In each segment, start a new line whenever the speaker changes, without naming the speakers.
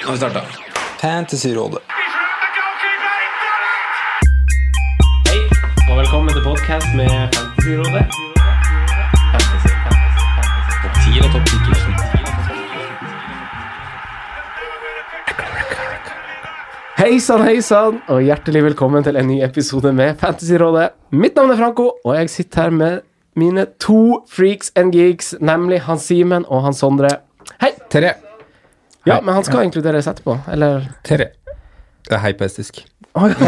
Nå har vi starta. Fantasyrådet.
Hei, og velkommen til podcast med Fantasyrådet. Fantasy, fantasy, fantasy. Topp 10 og topp 10
Hei sann, hei sann, og hjertelig velkommen til en ny episode med Fantasyrådet. Mitt navn er Franco, og jeg sitter her med mine to freaks and geeks, nemlig Hans Simen og Hans Sondre. Hei!
Terje.
Ja, men han skal inkluderes etterpå, eller?
Tere. Det er hei Oh, ja.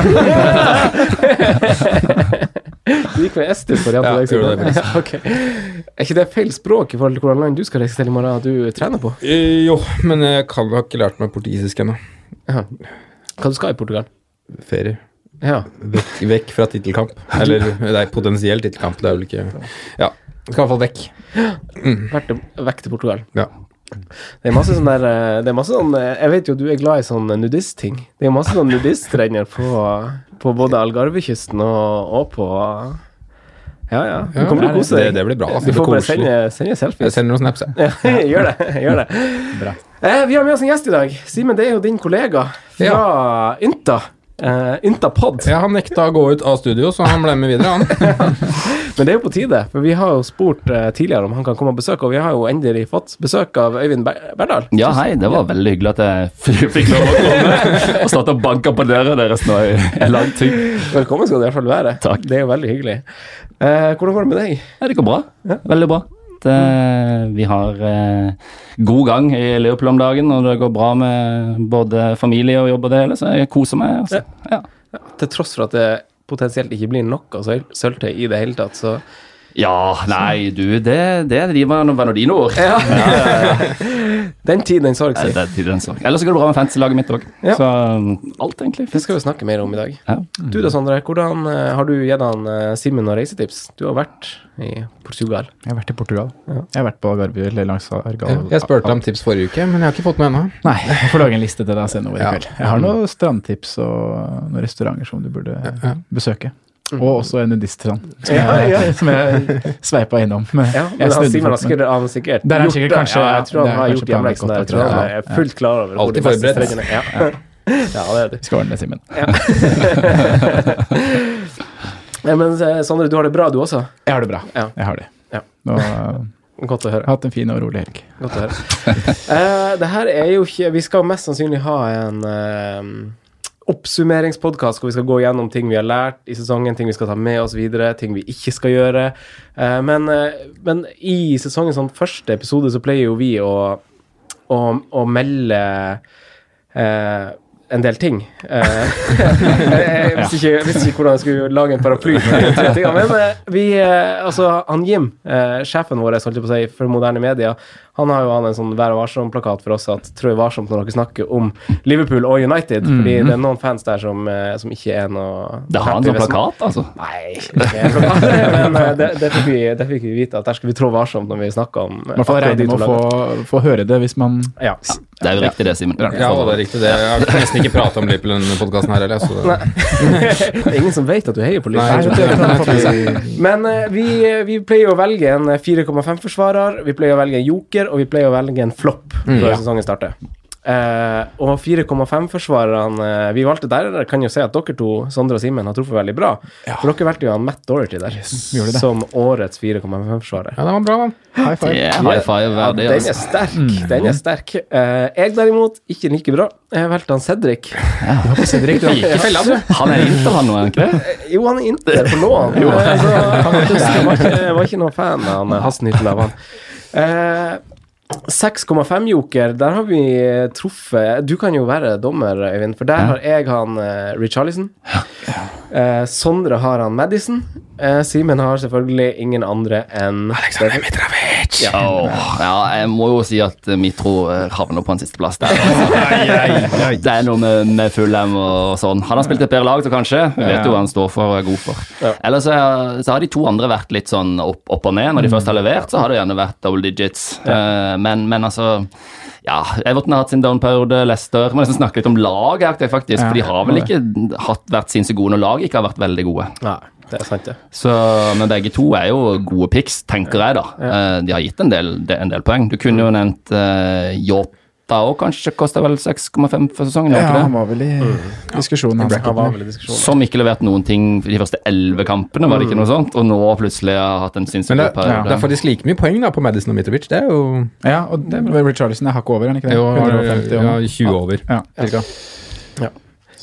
Du gikk med estisk for
Ja,
på deg,
gjorde det
Ja, okay. Er ikke det feil språk i forhold til hvordan land du skal reise til i morgen, at du trener på?
Eh, jo, men jeg kan, har ikke lært meg portugisisk ennå.
Ja. Hva du skal i Portugal?
Ferie.
Ja.
Vekk, vekk fra tittelkamp. Eller det er potensiell tittelkamp, det er vel ikke Ja. Skal i hvert fall vekk.
Vært vekk til Portugal.
Ja.
Det er masse sånn der eh, Det er masse sånn eh, Jeg vet jo du er glad i sånn nudistting. Det er masse sånn nudiststrender på, på både Algarvekysten og, og på Ja, ja. Du kommer til å kose deg.
det blir bra, altså.
Du får bare sende, sende, selfies.
Jeg sender noen snaps, jeg.
Ja, gjør det. Gjør det. Eh, vi har med oss en gjest i dag. Simen, det er jo din kollega fra Ynta. Uh, Yntapod.
Ja, han nekta å gå ut av studio, så han ble med videre, han.
Men det er jo på tide, for vi har jo spurt uh, tidligere om han kan komme og besøke, og vi har jo endelig fått besøk av Øyvind Ber- Berdal.
Ja, hei, det var veldig hyggelig at jeg fikk lov å komme og starte og banke på døra deres nå i en lang tid.
Velkommen skal du i hvert fall være.
Takk.
Det er jo veldig hyggelig. Uh, hvordan går det med deg?
Ja, det går bra. Veldig bra. Det, vi har eh, god gang i Liverpool om dagen, og det går bra med både familie og jobb og det hele, så jeg koser meg. Altså. Ja.
Til tross for at det potensielt ikke blir noe søl- sølvtøy i det hele tatt, så
ja, nei, du, det, det er de ord. Ja, ja, ja.
Den tid, den sorg, sier.
er. Ellers så går det bra med fantasy-laget mitt òg.
Ja.
Så alt egentlig
Det skal vi snakke mer om i dag.
Ja.
Du da, Sondre. Hvordan eh, har du gitt han eh, Simen noen reisetips? Du har vært i Portugal.
Jeg har vært i Portugal. Jeg har vært på Garby eller langs Argal.
Jeg spurte om tips forrige uke, men jeg har ikke fått med ennå.
Nei, jeg får lage en liste til deg senere i
Ja.
kveld. Jeg har noen strandtips og noen restauranter som du burde besøke. Og også en nudiststrand, som,
Ja, ja.
som jeg sveipa innom. Men
Ja, men
jeg
han
snudde
Simen har sikkert, han har sikkert
Der er
gjort
sikkert
det.
kanskje-
ja, Jeg tror han har gjort hjemmeleksen der. Jeg tror han er fullt klar over
Alltid forberedt.
er. Ja. ja, det er du.
Skal ordne det, Simen.
Ja, men eh, Sondre, du har det bra du også?
Jeg har det bra.
Ja.
Jeg har det.
Ja.
Og,
Godt å høre.
hatt en fin og rolig helg.
Godt å høre. uh, det her er jo ikke Vi skal mest sannsynlig ha en uh, oppsummeringspodkast hvor vi skal gå gjennom ting vi har lært i sesongen, ting vi skal ta med oss videre, ting vi ikke skal gjøre. Eh, men, eh, men i sesongens sånn første episode så pleier jo vi å, å, å melde eh, en del ting. Eh, jeg visste ikke, jeg visste ikke hvordan jeg skulle lage en paraply. Men vi, altså, han Jim, sjefen vår holdt på å si, for moderne media, han har jo hatt en sånn Vær varsom-plakat for oss at trå varsomt når dere snakker om Liverpool og United. Fordi det er noen fans der som, eh, som ikke er noe
Det har
han
sånn plakat, altså.
Nei, ikke en plakat, men eh, det, det, fikk vi, det fikk vi vite at der skal vi trå varsomt når vi snakker om Man får
regne med å få, få høre det hvis man
Ja.
Det er jo riktig det, Simen.
Ja, det er riktig. Det. Jeg har nesten ikke pratet om Liverpool i denne podkasten her heller. Så det,
er ingen som vet at du heier på Liverpool. Men eh, vi, vi pleier å velge en 4,5-forsvarer, vi pleier å velge en joker, og vi pleier å velge en flopp
Mm.
før sesongen starter. Eh, og 4,5-forsvarerne eh, vi valgte der, kan jo si at dere to, Sondre og Simen, har truffet veldig bra. For dere valgte jo han Matt Doherty der
yes.
som årets 4,5-forsvarer.
Ja, det var bra, man
High five.
Er high five
Ja, den er
sterk.
sterk. Den er sterk. Eh, jeg derimot, ikke like bra. Jeg valgte han Cedric. Ja.
Cedric, du.
Ikke fella, du.
Han er Inter, han nå, er han ikke det?
Jo, han er Inter på lån. Eh, så jeg var ikke, var ikke noen fan av han han. Eh, 6,5 joker, der har vi truffet Du kan jo være dommer, Øyvind, for der har jeg han uh, Richarlison. Eh, Sondre har han Madison. Uh, Simen har selvfølgelig ingen andre enn Alexander Mitrovic. Ja.
Ja, jeg må jo si at eh, Mitro eh, havner på en sisteplass der. Altså. Det er noe med, med Fulham og sånn. Han har spilt et bedre lag, så kanskje. Vi vet jo hva han står for og er god for. Ellers så, så har de to andre vært litt sånn opp, opp og ned. Når de først har levert, så har det gjerne vært double digits. Eh, men, men altså ja, Everton har hatt sin down-periode, Leicester Må nesten snakke litt om laget, her, faktisk. For de har vel ikke hatt, vært sinnssykt gode når laget ikke har vært veldig gode.
Nei, det er sant, det.
Så, men begge to er jo gode picks, tenker jeg da. Ja. de har gitt en del, en del poeng. Du kunne jo nevnt uh, Yota òg, kanskje. Kosta vel 6,5 for sesongen?
Ja, han var vel i diskusjonen. Han.
Han var vel i diskusjonen.
Som ikke leverte noen ting de første elleve kampene, var det ikke noe sånt? Og nå plutselig har hatt en sinnssyk
Men det,
ja. periode.
det er faktisk like mye poeng da på Madison og Mitrovic. Det er jo
Ja, og det, Richarlison er hakket over, er han ikke det?
jo,
150
ja, 20 over.
Ja.
cirka.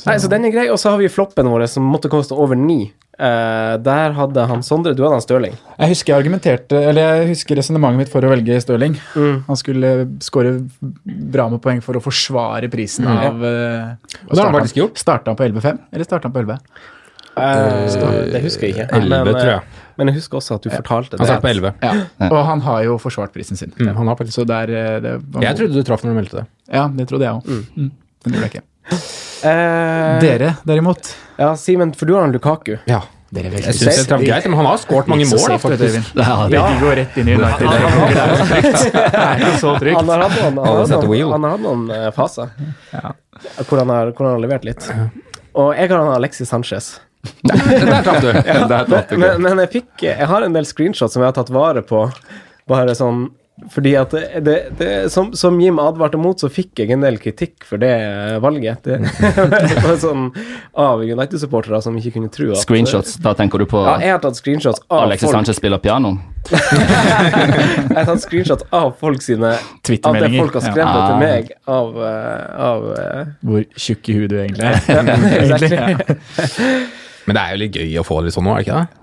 Nei, så den er grei. Og så har vi floppen vår som måtte koste over ni. Eh, der hadde han Sondre, du hadde han Stirling.
Jeg husker jeg argumenterte Eller jeg husker resonnementet mitt for å velge Stirling.
Mm.
Han skulle skåre bra med poeng for å forsvare prisen
Mm.
av uh,
Og det har han faktisk gjort.
Starta han på 11,5, eller starta han på 11?
Uh, det husker jeg ikke.
11,
men,
tror jeg.
eh, men jeg husker også at du fortalte
Han
det.
satt på 11.
Ja. Og han har jo forsvart prisen sin.
Mm, han har faktisk.
Så der, eh, det var
Jeg trodde du traff når du meldte det.
Ja, det trodde jeg òg. Mm. Men det gjorde jeg ikke.
Eh,
Dere, derimot.
Ja, Simen, for du har en Lukaku.
Ja.
Dere er
Jeg synes det traff greit, men han har skåret mange mål, da, faktisk.
Det har.
Begge går rett inn i United. Det er. Det er ikke så trygt.
Han har hatt noen, han har hatt noen, eh, faser
Ja.
hvor, han har, hvor han har levert litt. Og jeg har han Alexis Sanchez.
Der traff du.
Der traff du ikke.
Men, men jeg fikk Jeg har en del screenshots som jeg har tatt vare på. Bare sånn fordi at det, det, det, som, som Jim advarte mot, så fikk jeg en del kritikk for det valget. Det, det var sånn av United-supportere som ikke kunne tro at
Screenshots, da tenker du på
Ja, jeg har tatt screenshots av
Alexis
folk
Sanchez spiller piano?
Jeg har tatt screenshots av folk sine Av det folk har skrevet
Ja.
til meg av, eh, av eh,
Hvor tjukk i huet du egentlig er. Ja.
Men det er jo litt gøy å få det litt sånn nå, er det ikke det?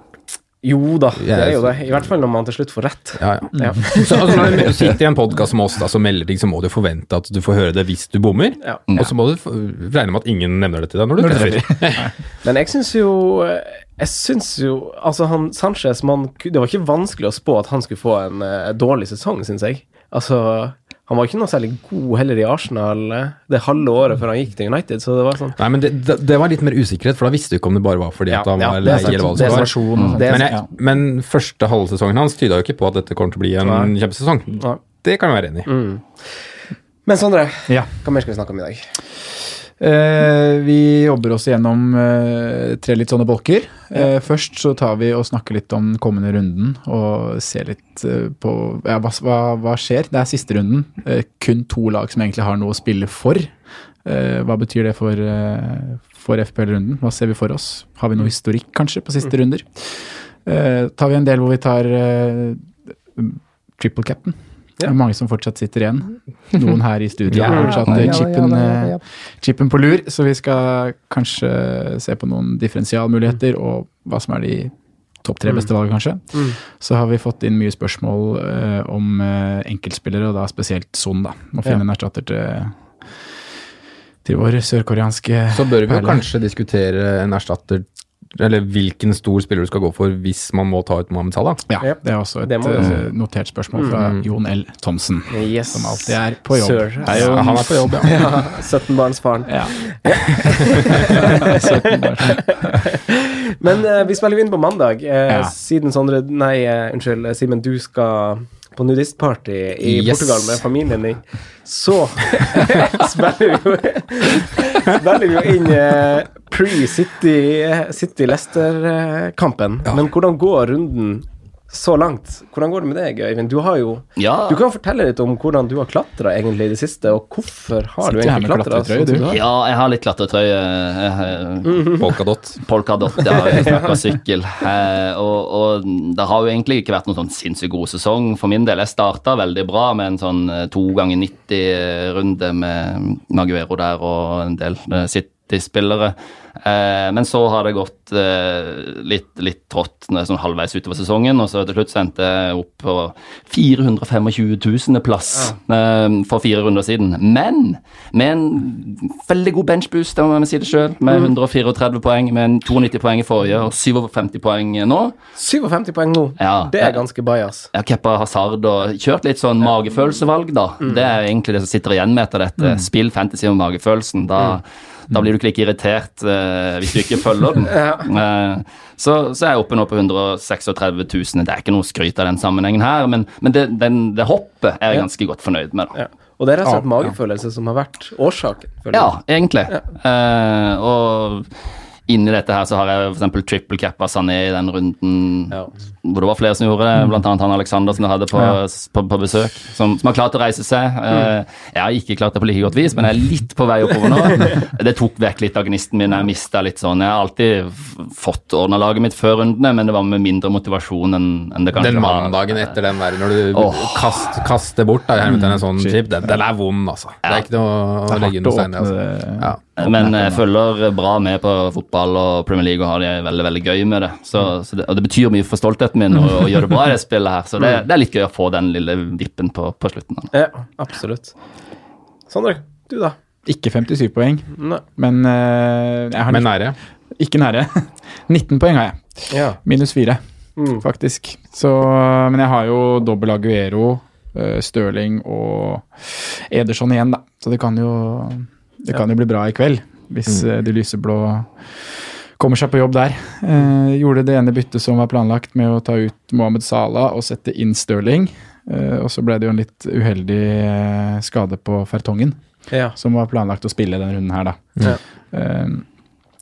Jo da, det er jo det. I hvert fall når man til slutt får rett.
Ja, ja.
Ja.
Så, altså, når du sitter i en podkast som oss da, som melder ting, så må du forvente at du får høre det hvis du bommer.
Ja.
Og så må du regne med at ingen nevner det til deg når du
Når du
treffer.
Men jeg syns jo Jeg syns jo Altså, han Sanchez man, Det var ikke vanskelig å spå at han skulle få en uh, dårlig sesong, syns jeg. Altså Han var ikke noe særlig god heller i Arsenal eh, det halve året før han gikk til United, så det var sånn
Nei, men det, det, det var litt mer usikkerhet, for da visste du ikke om det bare var fordi
Ja,
at han
ja,
var lei eller hva
Det
var.
Er
Men, jeg, men første halve sesongen hans tyda jo ikke på at dette kommer til å bli en
Nei.
kjempesesong.
Nei.
Det kan jeg være enig i.
Men Sondre,
Ja.
hva mer skal vi snakke om i dag?
Eh, vi jobber oss gjennom eh, tre litt sånne bolker. Eh, først så tar vi og snakker litt om den kommende runden og ser litt på ja, hva, hva, hva skjer. Det er siste runden. Kun to lag som egentlig har noe å spille for. Eh, hva betyr det for, for FPL-runden? Hva ser vi for oss? Har vi noe historikk kanskje på siste runder? Eh, tar vi en del hvor vi tar triple cap'n. Det er mange som fortsatt sitter igjen. Noen her i studio har fortsatt eh, chipen, eh, chipen på lur, så vi skal kanskje se på noen differensialmuligheter og hva som er de topp tre beste valgene, kanskje. Så har vi fått inn mye spørsmål uh, om uh, enkeltspillere, og da spesielt Son. da. Må finne
Ja.
en erstatter til, til vår sørkoreanske
Så bør vi jo kanskje diskutere en erstatter eller hvilken stor spiller du skal gå for hvis man må ta ut Mohammed Salah.
Ja, det er også et
også.
eh, notert spørsmål fra Jon L. Thomsen,
Yes.
som alltid er på jobb.
Sir.
Er jo,
Ja, han er på jobb, ja.
Ja, 17-barnsfaren.
ja.
Men uh, vi spiller inn på mandag. Uh,
Ja.
Siden Sondre Nei, uh, unnskyld, Simen, du skal på nudistparty i
Yes.
Portugal med familien din, så spiller vi jo Spiller vi jo inn eh, pre-City City Leicester-kampen. Men hvordan går runden så langt. Hvordan går det med deg, Øyvind? Du har jo
Ja.
Du kan fortelle litt om hvordan du har klatra egentlig i det siste, og hvorfor har du
Sitter du
egentlig klatra sånn?
Ja, jeg har litt klatretrøye. eh,
Polkadott.
Polkadott, ja. Vi snakker sykkel. Eh, og, og det har jo egentlig ikke vært noen sånn sinnssykt god sesong for min del. Jeg starta veldig bra med en sånn to ganger 90-runde med Maguero der og en del eh, City-spillere. Eh, men så har det gått eh, litt, litt trått sånn halvveis utover sesongen, og så til slutt sendte endte jeg opp på 425 000. plass eh, for fire runder siden. Men med en veldig god benchboost, det må jeg si det sjøl, med 134 poeng, med en 92 poeng i forrige og 57 poeng nå.
57 poeng nå.
Ja,
Det er ganske bajas.
jeg har Hazard og kjørt litt sånn magefølelsevalg, da. Det er egentlig det som sitter igjen med etter dette. Spill fantasy om magefølelsen. Da, da blir du ikke like irritert eh, hvis du ikke følger den. Eh, så, så er jeg oppe nå på 136 000. Det er ikke noe skryt av den sammenhengen her, men, men det, den, det hoppet er jeg ganske godt fornøyd med. da.
Ja. Og det er rett og slett
Ja,
magefølelse som har vært årsaken.
Ja,
egentlig.
egentlig. Eh, og inni dette her så har jeg f.eks. triple cappa Sané i den runden
Ja.
Hvor det var flere som gjorde det, blant annet han Alexander som du hadde på,
Ja.
på, på besøk, som, som har klart å reise seg. Eh, jeg har ikke klart det på like godt vis, men jeg er litt på vei oppover nå. Det tok vekk litt av gnisten min. Jeg mista litt sånn Jeg har alltid fått ordna laget mitt før rundene, men det var med mindre motivasjon enn enn det kanskje
Den
har.
mandagen etter den der, når du
oh.
kast, kaster bort da, i hermetegn en sånn chip, den, den er vond, altså. Det er ikke noe å legge under stein i. Altså. Ja.
Men jeg følger bra med på fotball og Premier League og har det veldig veldig gøy med det. Så, så det og det betyr mye for stoltheten min å, å gjøre det bra i det spillet her. Så det, det er litt gøy å få den lille vippen på, på slutten. da.
Ja, absolutt. Sondre, du da?
Ikke 57 poeng,
Nei.
men uh, jeg har
Men nære.
ikke nære. 19 poeng har jeg.
Ja.
Minus 4,
Mm.
faktisk. Så, men jeg har jo dobbel Aguero, uh, Stirling og Ederson igjen, da. Så det kan jo, det kan jo bli bra i kveld, hvis eh, de lyseblå kommer seg på jobb der. Eh, gjorde det ene byttet som var planlagt med å ta ut Mohammed Salah og sette inn Stirling. Eh, og så ble det jo en litt uheldig eh, skade på Fertongen,
Ja.
som var planlagt å spille denne runden her, da.
Ja.
Eh,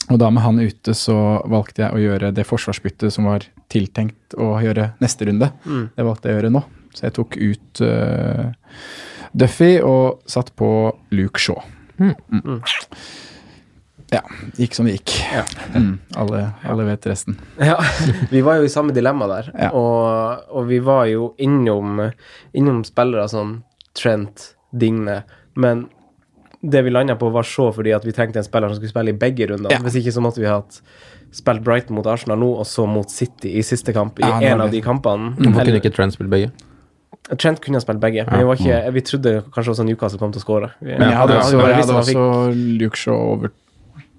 og da med han ute, så valgte jeg å gjøre det forsvarsbyttet som var tiltenkt å gjøre neste runde.
Mm.
Det valgte jeg å gjøre nå. Så jeg tok ut uh, Duffy og satt på Luke Shaw. Mm. Ja, gikk som det gikk. Mm, alle, alle vet resten.
Ja, vi var jo i samme dilemma der.
Ja.
Og, og vi var jo innom, innom spillere som Trent, Digne, men det vi landa på, var så fordi at vi trengte en spiller som skulle spille i begge rundene.
Ja.
Hvis ikke så måtte vi hatt spilt Brighton mot Arsenal nå, og så mot City i siste kamp. I
Ja,
en av de kampene.
Hvorfor kunne ikke Trent spille begge?
Trent kunne ha spilt begge, men vi, var ikke, vi trodde kanskje også Newcastle kom til å skåre.
Men jeg hadde også, jeg hadde også Luke Shaw over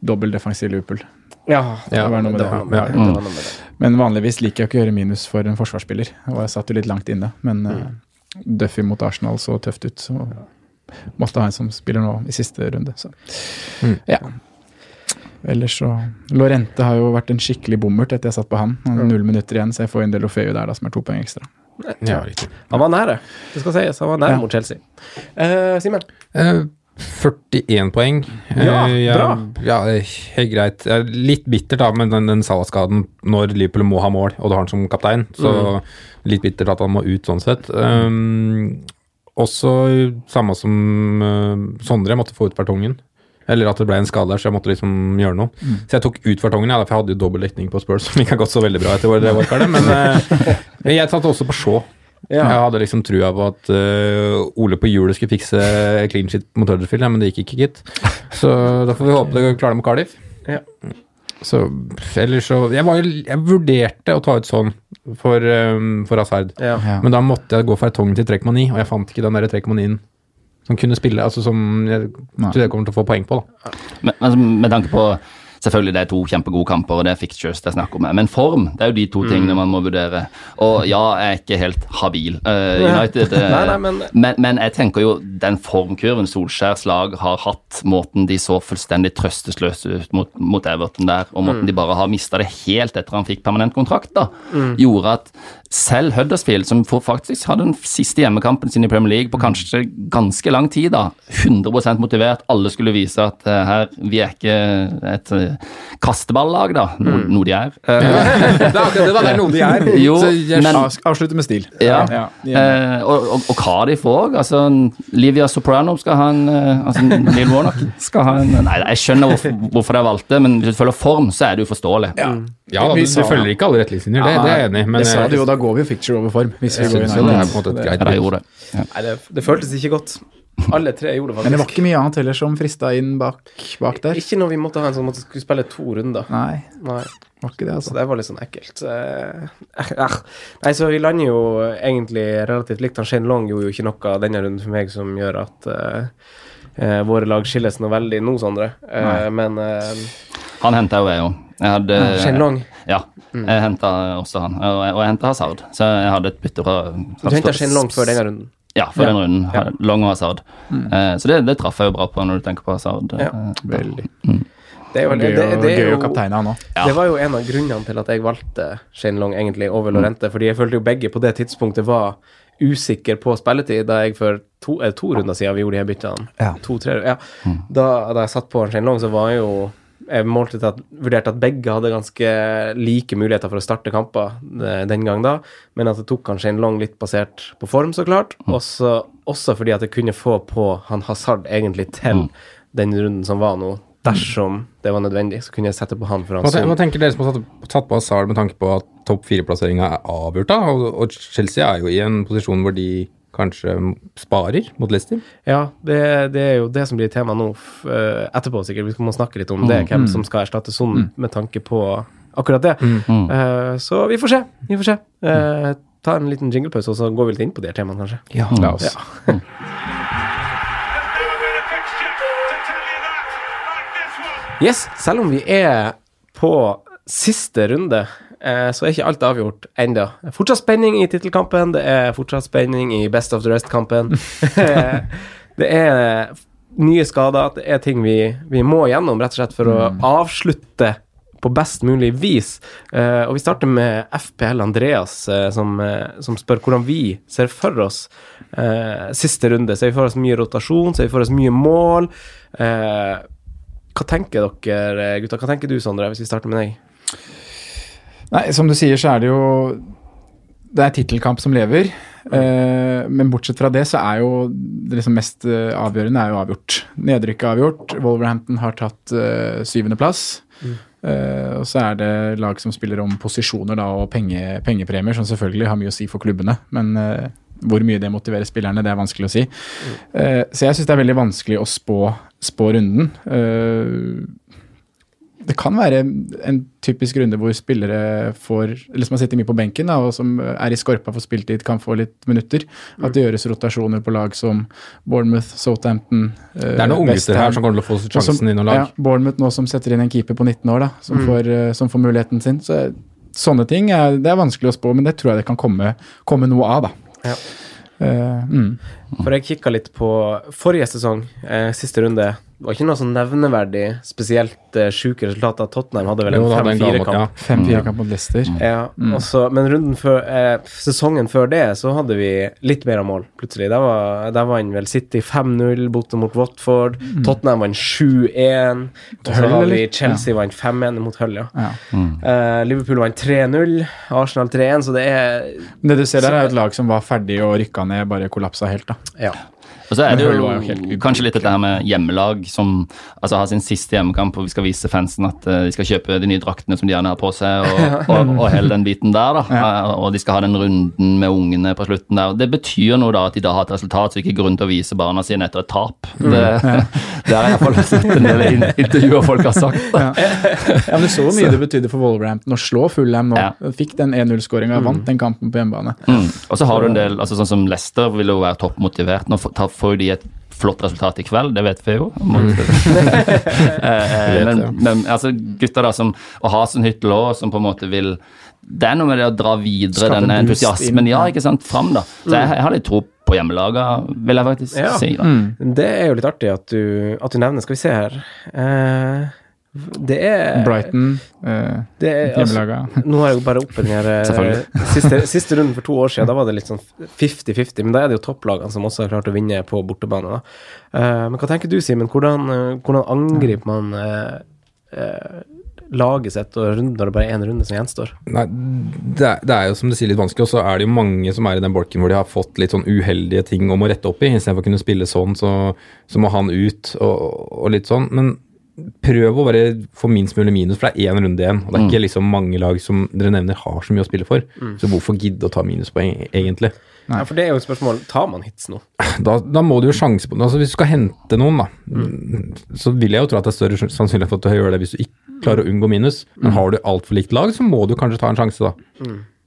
dobbel defensiv Liverpool.
Ja,
det var noe med det.
var noe med det.
Ja.
det, var noe med det.
Men vanligvis liker jeg ikke å gjøre minus for en forsvarsspiller, og jeg satt jo litt langt inne. Men eh, Duffy mot Arsenal så tøft ut, så måtte ha en som spiller nå i siste runde. Så.
Mm.
Ja. Ellers så Lorente har jo vært en skikkelig bommert etter jeg satt på han. Han Null minutter igjen, så jeg får en del Lofeu der, da, som er to poeng ekstra.
Ja, riktig.
Han var nære, det skal sies. Han var nære
Ja.
mot Chelsea. Uh, Simen?
Eh, 41 poeng.
Ja,
Eh,
bra.
Ja, helt greit. Litt bittert da, med den, den Salah-skaden når Liverpool må ha mål, og du har han som kaptein. Så litt bittert at han må ut sånn sett. Um, også samme som uh, Sondre, måtte få ut Vertongen. Eller at det ble en skade der, så jeg måtte liksom gjøre noe. Så jeg tok ut fartongen, ja, for jeg hadde jo dobbel dekning på Spurs, som ikke har gått så veldig bra etter det wildcardet. Men uh, jeg satte også på Shaw.
Ja.
Jeg hadde liksom trua på at uh, Ole på hjulet skulle fikse clean shit mot Huddersfield, ja, men det gikk ikke, gitt. Så da får vi håpe det klarer det med Cardiff.
Ja.
Så ellers så Jeg, var, jeg vurderte å ta ut sånn for, um, for Asard,
Ja.
Men da måtte jeg gå for Tongen til 3,9, og jeg fant ikke den der 3,9-en som kunne spille, altså som jeg tror jeg kommer til å få poeng på. da.
Men, men med tanke på Selvfølgelig det er to kjempegode kamper, og det er fixtures det er snakk om. Men form, det er jo de to tingene man må vurdere. Og ja, jeg er ikke helt habil. Uh, United uh,
Nei, nei, men-
men, men jeg tenker jo den formkurven Solskjærs lag har hatt, måten de så fullstendig trøstesløse ut mot, mot Everton der, og måten de bare har mista det helt etter han fikk permanent kontrakt, da, gjorde at selv Huddersfield, som faktisk hadde den siste hjemmekampen sin i Premier League på kanskje ganske lang tid, da, 100% motivert, alle skulle vise at uh, her, vi er ikke et uh, kasteballag, da. Noe,
Mm.
noe de er.
Det er akkurat det, da. Det er noe de er.
Jo,
Så jeg-
men
Avs- Avslutte med stil.
ja.
Ja,
Eh, og, og, og Cardiff òg. Altså, Livia Soprano skal ha en Altså, Neil Warnock skal ha en Nei, jeg skjønner hvorfor, hvorfor de valgte, men hvis du følger form, så er det uforståelig.
Ja, da, du, du følger ikke alle retningslinjer, det, det er jeg enig i. Men
det sa du jo, da går vi jo picture over form. Hvis vi går inn
det er på en måte et greit
det.
Nei, det, det føltes ikke godt. Alle tre gjorde det faktisk.
Men det var ikke mye annet heller som frista inn bak, bak der.
Ikke når vi måtte ha en sånn måtte skulle spille to runder.
Nei,
Nei.
var ikke det,
Så
altså.
det var litt sånn ekkelt. Eh, eh. Nei, så vi lander jo egentlig relativt likt. Han Shane Long gjorde jo ikke noe denne runden for meg som gjør at eh, eh, våre lag skilles noe veldig nå, Sondre.
Uh,
men uh,
Han henta jo jeg òg. Jeg hadde
Shane Long
Ja, jeg henta også han. Og jeg, og jeg henta Hazard, så jeg hadde et bytte fra
Du henta Shin Long før denne runden.
Ja, før
Ja.
den runden.
Ja.
Long og Hazard. Eh, så det, det traff jeg jo bra på når du tenker på Hazard.
Ja.
Eh,
Veldig.
Det er jo, det, det, det
gøy å kapteine han òg.
Ja.
Det var jo en av grunnene til at jeg valgte Shin Long egentlig over Lorente. Fordi jeg følte jo begge på det tidspunktet var usikker på spilletid. Da jeg for to, eh, to runder siden vi gjorde de her byttene,
Ja.
to-tre ja. da, da jeg satt på Shin Long, så var jeg jo jeg målte at, vurderte at begge hadde ganske like muligheter for å starte kamper eh, den gang da, men at det tok kanskje en lang litt basert på form, så klart. Også, også fordi at jeg kunne få på han Hazard egentlig til den runden som var nå. Dersom det var nødvendig, så kunne jeg sette på han for han
Hva, ten- tenker dere som har satt på Hazard med tanke på at topp fire-plasseringa er avgjort? da? Og, og Chelsea er jo i en posisjon hvor de kanskje sparer mot Leicester.
Ja, det, det er jo det som blir tema nå eh, etterpå, sikkert. Vi må snakke litt om det, hvem som skal erstatte Son med tanke på akkurat det. Eh, så vi får se. Vi får se. Uh, ta en liten jinglepause, og så går vi litt inn på de temaene, kanskje.
Ja, la oss.
Yes, selv om vi er på siste runde, så er ikke alt avgjort ennå. Fortsatt spenning i tittelkampen, det er fortsatt spenning i Best of the Rest-kampen. det er nye skader, det er ting vi, vi må gjennom, rett og slett for å avslutte på best mulig vis. Eh, og vi starter med FPL Andreas, eh, som, eh, som spør hvordan vi ser for oss eh, siste runde. Ser vi for oss mye rotasjon? Ser vi for oss mye mål? Eh, hva tenker dere, gutta? Hva tenker du, Sondre, hvis vi starter med deg?
Nei, som du sier, så er det jo Det er tittelkamp som lever. Uh, men bortsett fra det, så er jo det liksom mest uh, avgjørende er jo avgjort. Nedrykket er avgjort. Wolverhampton har tatt uh, syvendeplass. Eh, og så er det lag som spiller om posisjoner da, og penge, pengepremier, som selvfølgelig har mye å si for klubbene. Men eh, hvor mye det motiverer spillerne, det er vanskelig å si. Eh, så jeg syns det er veldig vanskelig å spå, spå runden. Eh, det kan være en typisk runde hvor spillere får, eller som har sittet mye på benken da, og som er i skorpa for spiltid, kan få litt minutter. At det gjøres rotasjoner på lag som Bournemouth, Southampton
Det er noen unggutter her som kommer til å få sjansen i noen lag.
Ja, Bournemouth nå som setter inn en keeper på 19 år, da, som, får, eh, som får muligheten sin. Så sånne ting er, det er vanskelig å spå, men det tror jeg det kan komme, komme noe av, da.
Ja.
Uh, mm.
For jeg kikka litt på forrige sesong, eh, siste runde. Det var ikke noe sånn nevneverdig spesielt uh, sjuke resultater. Tottenham hadde vel en
Jo, da hadde en gammel-
5-4-kamp.
ja.
5-4 kamp mot Leicester.
Ja, og så- men runden før, eh, sesongen før det så hadde vi litt mer av mål, plutselig. Der, var, der vant vel City 5-0 borte mot Watford. Tottenham vant 7-1. Og så har vi
Chelsea
Chelsea vant 5-1 mot Hull, ja.
Ja.
Eh, Liverpool vant 3-0. Arsenal 3-1, så det er
det du ser der, er et lag som var ferdig og rykka ned, bare kollapsa helt, da.
Ja.
Og så er det
jo
kanskje litt dette her med hjemmelag som altså har sin siste hjemmekamp, og vi skal vise fansen at eh, de skal kjøpe de nye draktene som de gjerne har på seg, og, og, og hele den biten der, da. Eh, og de skal ha den runden med ungene på slutten der. Det betyr noe da at de da har et resultat, så ikke grunn til å vise barna sine etter et tap.
Mm.
Det, det har jeg iallfall sett en del intervjuer folk har sagt. Ja.
Ja, men så mye det betydde for Wolverhampton å slå Fulham nå.
Ja.
Fikk den 1-0-skåringa, vant den kampen på hjemmebane.
Mm. Og så har du en del, altså sånn som Leicester vil jo være toppmotivert. Nå får for de et flott resultat i kveld, det vet vi jo. Mot, Eh, men, men altså, gutter da som Og Hasen Hyttel òg, som på en måte vil Det er noe med det å dra videre den entusiasmen,
ja,
ikke sant, fram, da. Så jeg, jeg har litt tro på hjemmelaga, vil jeg faktisk
Ja.
si. da.
Det er jo litt artig at du, at du nevner. Skal vi se her Eh, Det er
Brighton, eh,
det er, altså,
hjemmelaga.
Nå har jeg jo bare oppe den her eh, siste, siste runden for to år siden. Da var det litt sånn 50-50, men da er det jo topplagene som også har klart å vinne på bortebane. Da. Eh, men hva tenker du, Simen? Hvordan, eh, hvordan angriper man eh, eh, laget sitt og runden når det bare er én runde som gjenstår?
Nei, det er, det er jo som du sier litt vanskelig, og så er det jo mange som er i den bolken hvor de har fått litt sånn uheldige ting om å rette opp i. Istedenfor å kunne spille sånn, så, så må han ut og, og litt sånn. Men prøv å bare få minst mulig minus, for det er én runde igjen. Og det er ikke liksom mange lag som dere nevner har så mye å spille for. Så hvorfor gidde å ta minuspoeng, egentlig?
Ja, for det er jo et spørsmål. Tar man hits nå?
Da, da må du jo sjanse på det. Altså, hvis du skal hente noen, da, så vil jeg jo tro at det er større sannsynlighet for at du gjør det hvis du ikke klarer å unngå minus. Men har du altfor likt lag, så må du kanskje ta en sjanse, da.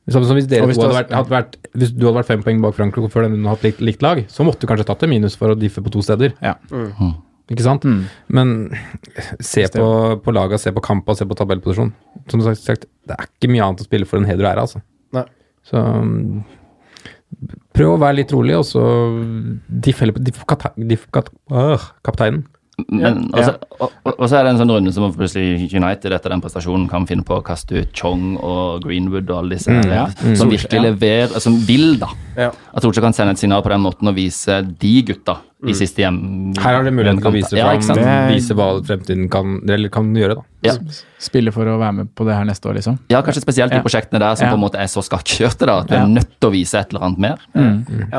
Så, så hvis, dere
hvis du
hadde vært, hadde vært, hvis du hadde vært fem poeng bak Frankrike før den hadde hatt likt, likt lag, så måtte du kanskje tatt en minus for å diffe på to steder.
Ja.
Ikke sant? Men se på, på laga, se på kampa, se på tabellposisjon. Som sagt, det er ikke mye annet å spille for enn heder og ære, altså.
Nei.
Så prøv å være litt rolig, og så diff heller på diff, får diff øh, kapteinen.
Men, så, og, og, og så er det en sånn runde som plutselig United etter den prestasjonen kan finne på å kaste ut Chong og Greenwood og alle disse
Mm, ja.
som
Mm.
virkelig leverer, som vil, da.
Ja.
At Solskjær kan sende et signal på den måten og vise de gutta i siste hjem.
Her har dere muligheten til å vise,
Ja,
fram?
Det-
vise hva fremtiden kan, eller kan gjøre, da.
Ja.
Spille for å være med på det her neste år, liksom.
ja, kanskje spesielt de
Ja.
prosjektene der som
Ja.
på en måte er så skakkjørte, da, at du
Ja.
er nødt til å vise et eller annet mer.
Ja,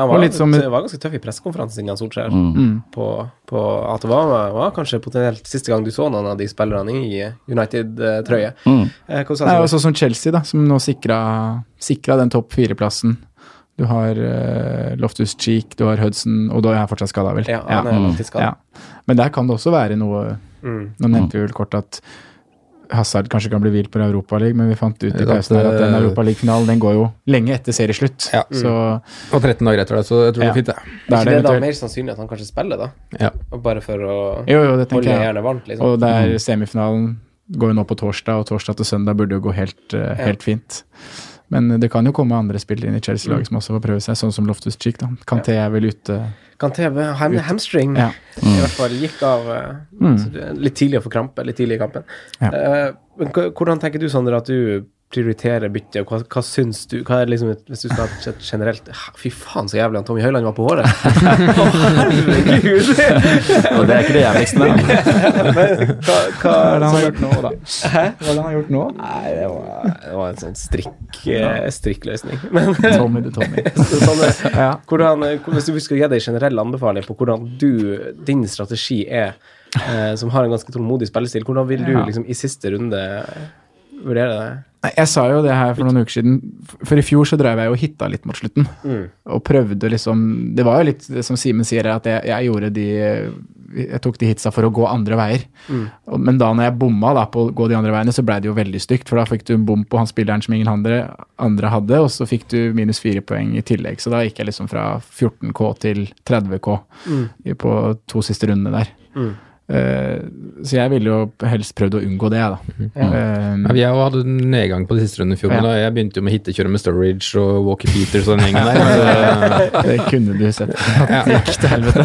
han var,
som-
det var ganske tøff i pressekonferansen sin, Solskjær. Mm. på, på at det var, var kanskje potensielt siste gang du så noen av de spillerne i United-trøye.
Mm.
Eh,
Nei, sånn som Chelsea, da, som nå sikra, sikra den topp fire-plassen. Du har uh, Loftus Cheek, du har Hudson, og da er han fortsatt skada, vel?
Ja, han er langtidsskadet.
Ja. Men der kan det også være noe
Mm.
Nå nevnte vi vel kort at Hazard kanskje kan bli hvil på Europaligaen, men vi fant ut i pausen her at den Europaligafinalen den går jo lenge etter serieslutt.
Ja.
Så
Og 13 dager etter det, så jeg tror det er fint, det.
Er ikke
det
det da mer sannsynlig at han kanskje spiller, da?
Ja.
Og Bare for å
Jo, jo, det
holde hjernen varmt, liksom?
Og det er semifinalen går jo nå på torsdag, og torsdag til søndag burde jo gå helt, eh, helt fint. Men det kan jo komme andre spillere inn i Chelsea-laget som også får prøve seg, sånn som Loftus Cheek. da. Kanté er vel ute.
Kanté med ham, hamstring
Ja.
i hvert fall gikk av eh,
Mm.
så er litt tidlig å få krampe, litt tidlig i kampen.
Ja.
Uh, hvordan tenker du, Sander, at du prioriterer byttet? Hva, hva syns du? Hva er liksom, hvis du skal ha et generelt Fy faen, så jævlig han Tommy Høiland var på håret! Herregud!
Og det er ikke det jævligste med ham.
Hva, hva,
er det han har gjort nå, da?
Hæ?
Hva er det han har gjort nå?
Nei, det var, det var en sånn strikk, eh, strikkløsning. Men
Tommy the Tommy.
så sånn,
Ja.
hvordan, eh, hvis du skal gi deg en generell anbefaling på hvordan du, din strategi er, eh, som har en ganske tålmodig spillestil, hvordan vil du
Ja.
liksom, i siste runde vurdere det?
Nei, Jeg sa jo det her for noen uker siden, for i fjor så drev jeg jo og hitta litt mot slutten. Og prøvde liksom Det var jo litt det som Simen sier, at jeg, jeg gjorde de Jeg tok de hitsa for å gå andre veier. Og- Men da når jeg bomma da på å gå de andre veiene, så blei det jo veldig stygt. For da fikk du en bom på han spilleren som ingen andre, andre hadde, og så fikk du minus fire poeng i tillegg. Så da gikk jeg liksom fra 14K til 30K mm. på to siste rundene der. Eh, så jeg ville jo helst prøvd å unngå det, da. Eh,
Ja, vi hadde en nedgang på de siste rundene i fjor, men
Ja.
jeg begynte jo med hittekjøre med Sturridge og Walker Peters og den gjengen der. Så,
Det kunne du sett. At det gikk til helvete.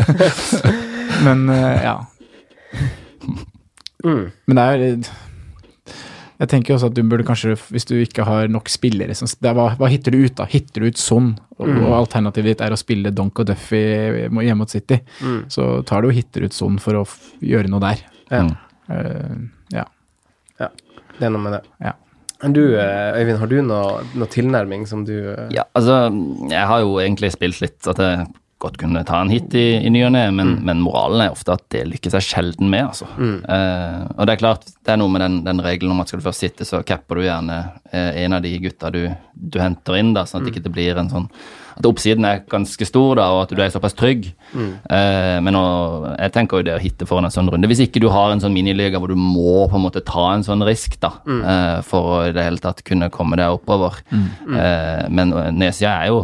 Men eh, ja. Men det er jo Jeg tenker også at du burde kanskje, hvis du ikke har nok spillere som det er, hva, hva hitter du ut, da? Hitter du ut sånn, og, og alternativet ditt er å spille Donk og Duffy hjemme mot City, så tar du og hitter ut sånn for å f gjøre noe der.
Ja.
Uh, ja.
ja. Det er noe med det.
Ja.
Du, eh, Øyvind, har du noe, noe tilnærming som du eh,
Ja, altså, jeg har jo egentlig spilt litt at jeg godt kunne ta en hit i, i ny og ne, men, men moralen er ofte at det lykkes jeg sjelden med, altså. Eh, og det er klart, det er noe med den, den regelen om at skal du først sitte, så capper du gjerne eh, en av de gutta du, du henter inn, da, sånn at det ikke blir en sånn At oppsiden er ganske stor, da, og at du er såpass trygg. Eh, men nå, jeg tenker jo det å hitte foran en sånn runde. Hvis ikke du har en sånn miniliga hvor du må på en måte ta en sånn risk, da, eh, for å i det hele tatt kunne komme deg oppover. Eh, men nedsida er jo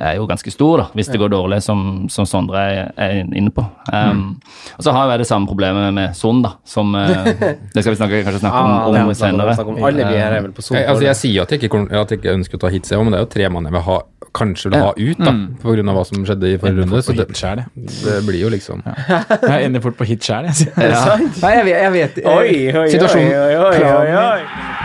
er jo ganske stor, da, hvis det går dårlig, som, som Sondre er, er inne på. Um, Og så har jeg det samme problemet med Son, da, som uh, Det skal vi snakke, kanskje snakke om,
Ah,
om senere.
om. Alle vi er vel på Zoom.
jeg, altså, jeg sier at jeg ikke, at jeg ikke ønsker å ta hits, jeg men det er jo tre mann jeg vil ha, kanskje vil ha ut, da, på grunn av hva som skjedde i forrige runde. Så det,
hit
det blir jo liksom
Jeg ender fort på hit sjæl, jeg.
Ja.
Nei, jeg vet, jeg vet
Oi, oi, oi, oi, oi, oi, oi.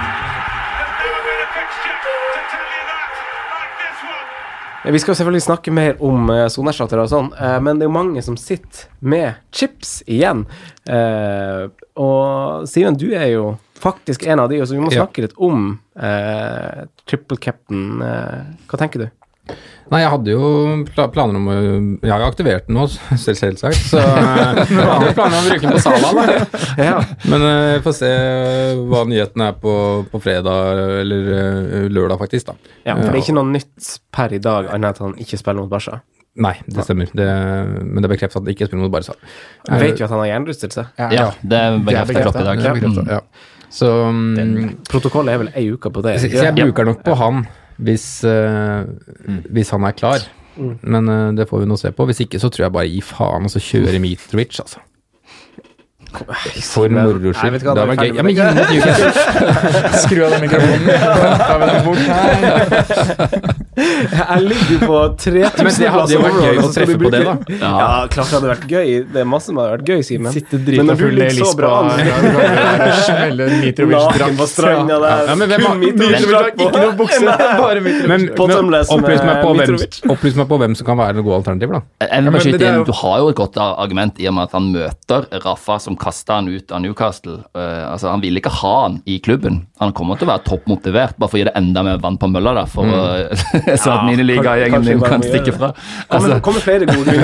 Vi skal selvfølgelig snakke mer om uh, soneerstattere og sånn, eh, men det er jo mange som sitter med chips igjen. Eh, og Simen, du er jo faktisk en av de, så vi må snakke litt om triple captain. eh, hva tenker du?
Nei, jeg hadde jo planer om å Jeg har jo aktivert den nå, selv, selvsagt. Så eh, jeg hadde jo planer om å bruke den på salen da.
Ja.
Men vi får se hva nyheten er på, på fredag eller eh, lørdag, faktisk. da.
Ja, for det er ikke noe nytt per i dag, annet enn at han ikke spiller mot Barca.
Nei, det stemmer. Det, men det er bekreftet at han ikke spiller mot Barca.
Du vet jo at han har hjernerystelse.
Ja, det bekrefter Klopp i dag.
Det er.
Ja. Så, um,
Protokollet er vel ei uke på det.
så jeg bruker nok på han hvis, eh, hvis han er klar. Men eh, det får vi nå se på. Hvis ikke så tror jeg bare gi faen og så kjøre Mitrovic, altså. For moro skyld. Det hadde vært gøy. Ja, men.
Skru av den mikrofonen. Ta med den bort her.
Jeg ligger på 3000
Men det hadde jo vært gøy å treffe på det, da.
Ja. klart det hadde vært gøy. Det er masse som hadde vært gøy, Simen.
Sitte drita full i
ligger så bra
Lisboa ja, smelle en
Naken på
Mitrovic-drakt.
stranda der.
Ja, men hvem har-
Mitrovic-drakt.
Ikke noe bukse, bare Mitrovic.
Men, men opplys meg, på hvem,
Mitrovic.
opplys meg på hvem som kan være gode alternativer, da.
Jeg vil
men
bare skyte inn, Du har jo et godt argument i og med at han møter Rafa, som kasta han ut av Newcastle. Eh, altså Han ville ikke ha han i klubben. Han kommer til å være toppmotivert, bare for å gi det enda mer vann på mølla, da, for å, så at
kanskje
din kan stikke fra.
Kommer,
Altså,
kommer flere gode.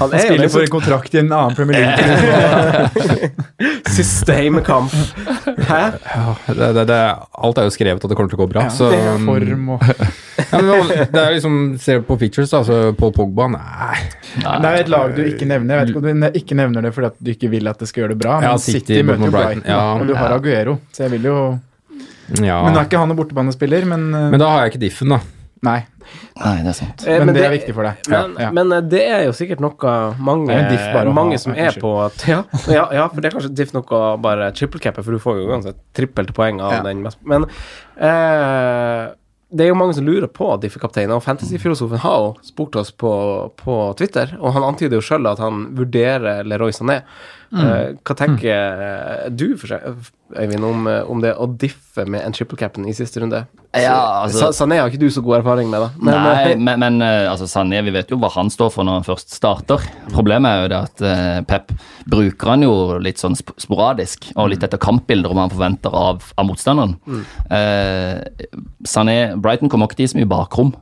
Han er
Spiller for en kontrakt i en annen Premier League.
siste heimekamp. Hæ?
Det, det, det, alt er jo skrevet at det kommer til å gå bra. Ja, så, um,
Form og
ja, men, det er liksom, Ser du på features, da, så Paul Pogba Nei.
Det er et lag du ikke nevner. Jeg vet ikke om du ikke nevner det fordi at du ikke vil at det skal gjøre det bra, men
Ja,
City,
City
møter jo Brighton,
Brighton, ja.
og du har Aguero, så jeg vil jo
Ja.
Men nå er ikke han noen bortebanespiller, men, uh,
Men da har jeg ikke diffen, da.
Nei.
nei, det er sant.
Eh,
Men det er viktig for deg.
Men,
Ja.
men eh, det er jo sikkert noe mange,
Det er bare
mange som er på at ja, ja, ja, for det er kanskje diff noe å bare trippelcappe, for du får jo uansett trippelte poeng av
Ja.
den Men eh, det er jo mange som lurer på diffekapteinen, og fantasyfilosofen har jo spurt oss på, på Twitter, og han antyder jo sjøl at han vurderer Leroy Sané. Eh, hva tenker mm. du, for seg, Øyvind, om, eh, om det å diffe med en triple cap'n i siste runde?
Ja, altså-
Sané har ikke du så god erfaring med, da. Men,
Nei, men, men altså Sané, vi vet jo hva han står for når han først starter. Problemet er jo det at Pep bruker han jo litt sånn sporadisk, og litt etter kampbilder om han forventer av, av motstanderen. Eh, Sané, Brighton kommer ikke til så mye bakrom.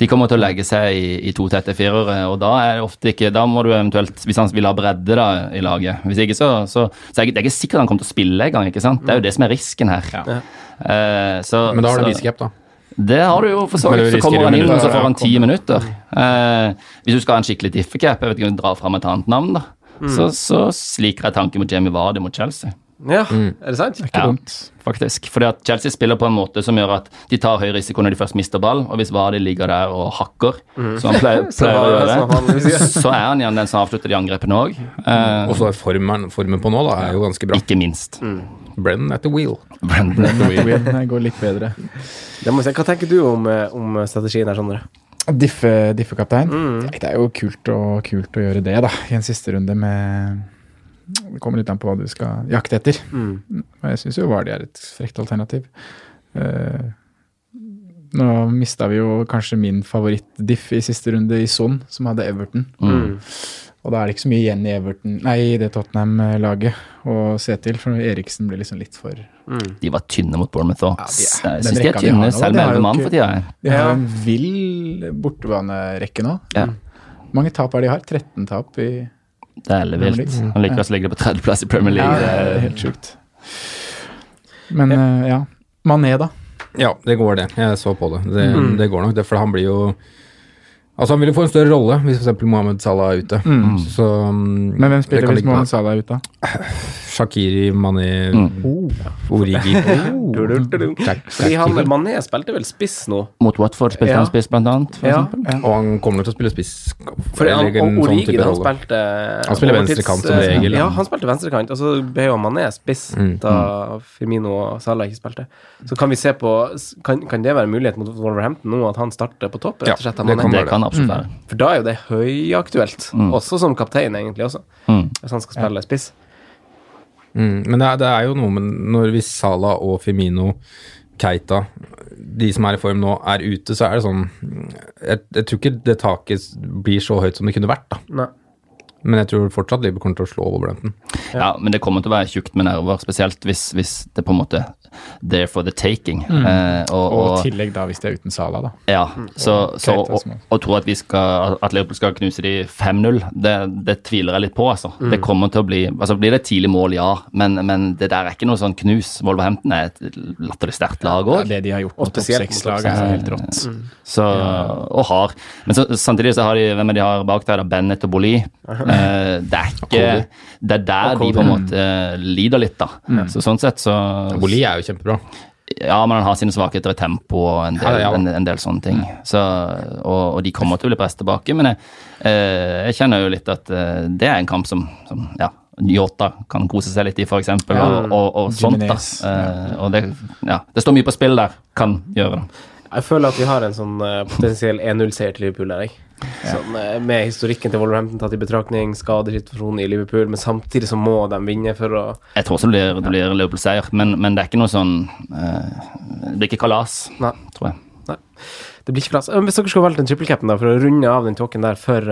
De kommer til å legge seg i, i to tette firere, og da er det ofte ikke Da må du eventuelt, hvis han vil ha bredde da i laget Hvis ikke, så, så, så er det ikke sikkert han kommer til å spille engang, ikke sant? Det er jo det som er risken her. Eh, så,
Men da har du
Biskep,
Viscap, da.
det har du jo for så vidt. Så kommer han inn, og så får han ti minutter. Uh, hvis du skal ha en skikkelig diffecap, jeg vet ikke om du drar fram et annet navn, da, så, så sliker jeg tanken mot Jamie Vardy mot Chelsea.
Ja, er det sant?
Ikke
Ja.
dumt.
Faktisk. Fordi at Chelsea spiller på en måte som gjør at de tar høy risiko når de først mister ball, og hvis Vardy ligger der og hakker, som han pleier,
Så
pleier å
var det
gjøre, så er han igjen den som avslutter de angrepene òg. Eh,
Og så er formen, formen på nå da, er jo ganske bra.
ikke minst.
Brennan at the wheel.
Brennan at the wheel.
Går litt bedre.
Det må jeg si. Hva tenker du om, eh, om strategien her, Sondre?
Diffe- Diffekaptein. mm. Det er jo kult, og, kult å gjøre det, da, i en siste runde med Det kommer litt an på hva du skal jakte etter. Og jeg syns jo Vardy er et frekt alternativ. Uh, nå mista vi jo kanskje min favoritt-diff i siste runde, i Son, som hadde Everton.
Mm.
Og da er det ikke så mye igjen i Everton Nei, i det Tottenham-laget å se til, for Eriksen ble liksom litt for
De var tynne mot Bournemouth òg.
Ja, de er-
syns de er tynne, selv med elleve mann for tida.
De har en vill bortebanerekke nå.
Ja.
Hvor mange tap er de har? 13 tap i
Det er ellevilt. Han liker å ligge på tredjeplass i Premier League.
det er
Det er
helt sjukt. Men ja. ja. Mané, da.
Ja, det går det. Jeg så på det. Det, det går nok, det, for han blir jo Altså, han vil jo få en større rolle hvis f.eks. Mohammed Salah er ute. Så mm,
Men hvem spiller hvis Mohammed Salah er ute?
Shakiri, Mané,
Oh.
Origi
Fordi han Mané spilte vel spiss nå?
Mot Watford spilte
Ja.
han spiss, blant annet. for
Ja.
eksempel.
Og han kommer nok til å spille spiss.
For han, og
sånn
Origi sånn han spilte
Han spiller venstrekant som regel,
Ja,
han.
spilte venstrekant, og så ble jo Mané spiss
Mm.
da Firmino og Salah ikke spilte. Så kan vi se på Kan, kan det være en mulighet mot Wolverhampton nå, at han starter på topp?
Ja,
rett og slett
det kan
Det kan absolutt være.
For da er jo det høyaktuelt, også som kaptein, egentlig, også.
Mm.
Hvis han skal spille spiss.
Mm, men det er, det er jo noe med når hvis Sala og Femino Keita, de som er i form nå, er ute, så er det sånn Jeg, jeg tror ikke det taket blir så høyt som det kunne vært, da.
Nei.
Men jeg tror fortsatt Liverpool kommer til å slå Wolverhampton.
Ja, men det kommer til å være tjukt med nerver, spesielt hvis, hvis det på en måte there for the taking. Eh, og,
Og
og,
tillegg da hvis det er uten Sala, da.
ja, så,
Og
så
Keita
å, å tro at, vi skal, at Liverpool skal knuse de 5-0, det, det tviler jeg litt på, altså. Det kommer til å bli Altså blir det et tidlig mål, ja, men, men det der er ikke noe sånn knus. Wolverhampton er et latterlig sterkt lag
Ja, det de har gjort mot topp seks-lag, er helt rått.
Så, og har. Men så, samtidig så har de hvem er de har bak der? da? Bennett og Boli. Eh, det er ikke Det er der de på en måte lider litt, da. Så sånn sett så
Boli er jo kjempebra.
Ja, men han har sine svakheter i tempo og en del,
Ja, ja.
En, en del sånne ting. Så, og, og de kommer til å bli presset tilbake. Men jeg, eh, jeg kjenner jo litt at eh, det er en kamp som, som ja, Yota kan kose seg litt i, f.eks. eksempel Og, og, og sånt. da. Eh, og det, ja, det står mye på spill der. Kan gjøre det.
Jeg føler at vi har en sånn eh, potensiell 1-0-seier til Liverpool der, jeg. Sånn, eh, med historikken til Wolverhampton tatt i betraktning, skadesituasjonen i Liverpool, men samtidig så må de vinne for å
Jeg tror også det blir, det blir Liverpool-seier, men, men det er ikke noe sånn eh, Det blir ikke kalas,
Nei.
tror jeg.
Nei. Det blir ikke plass. Eh, Hvis dere skulle valgt en trippelcap'n for å runde av den tåken der før,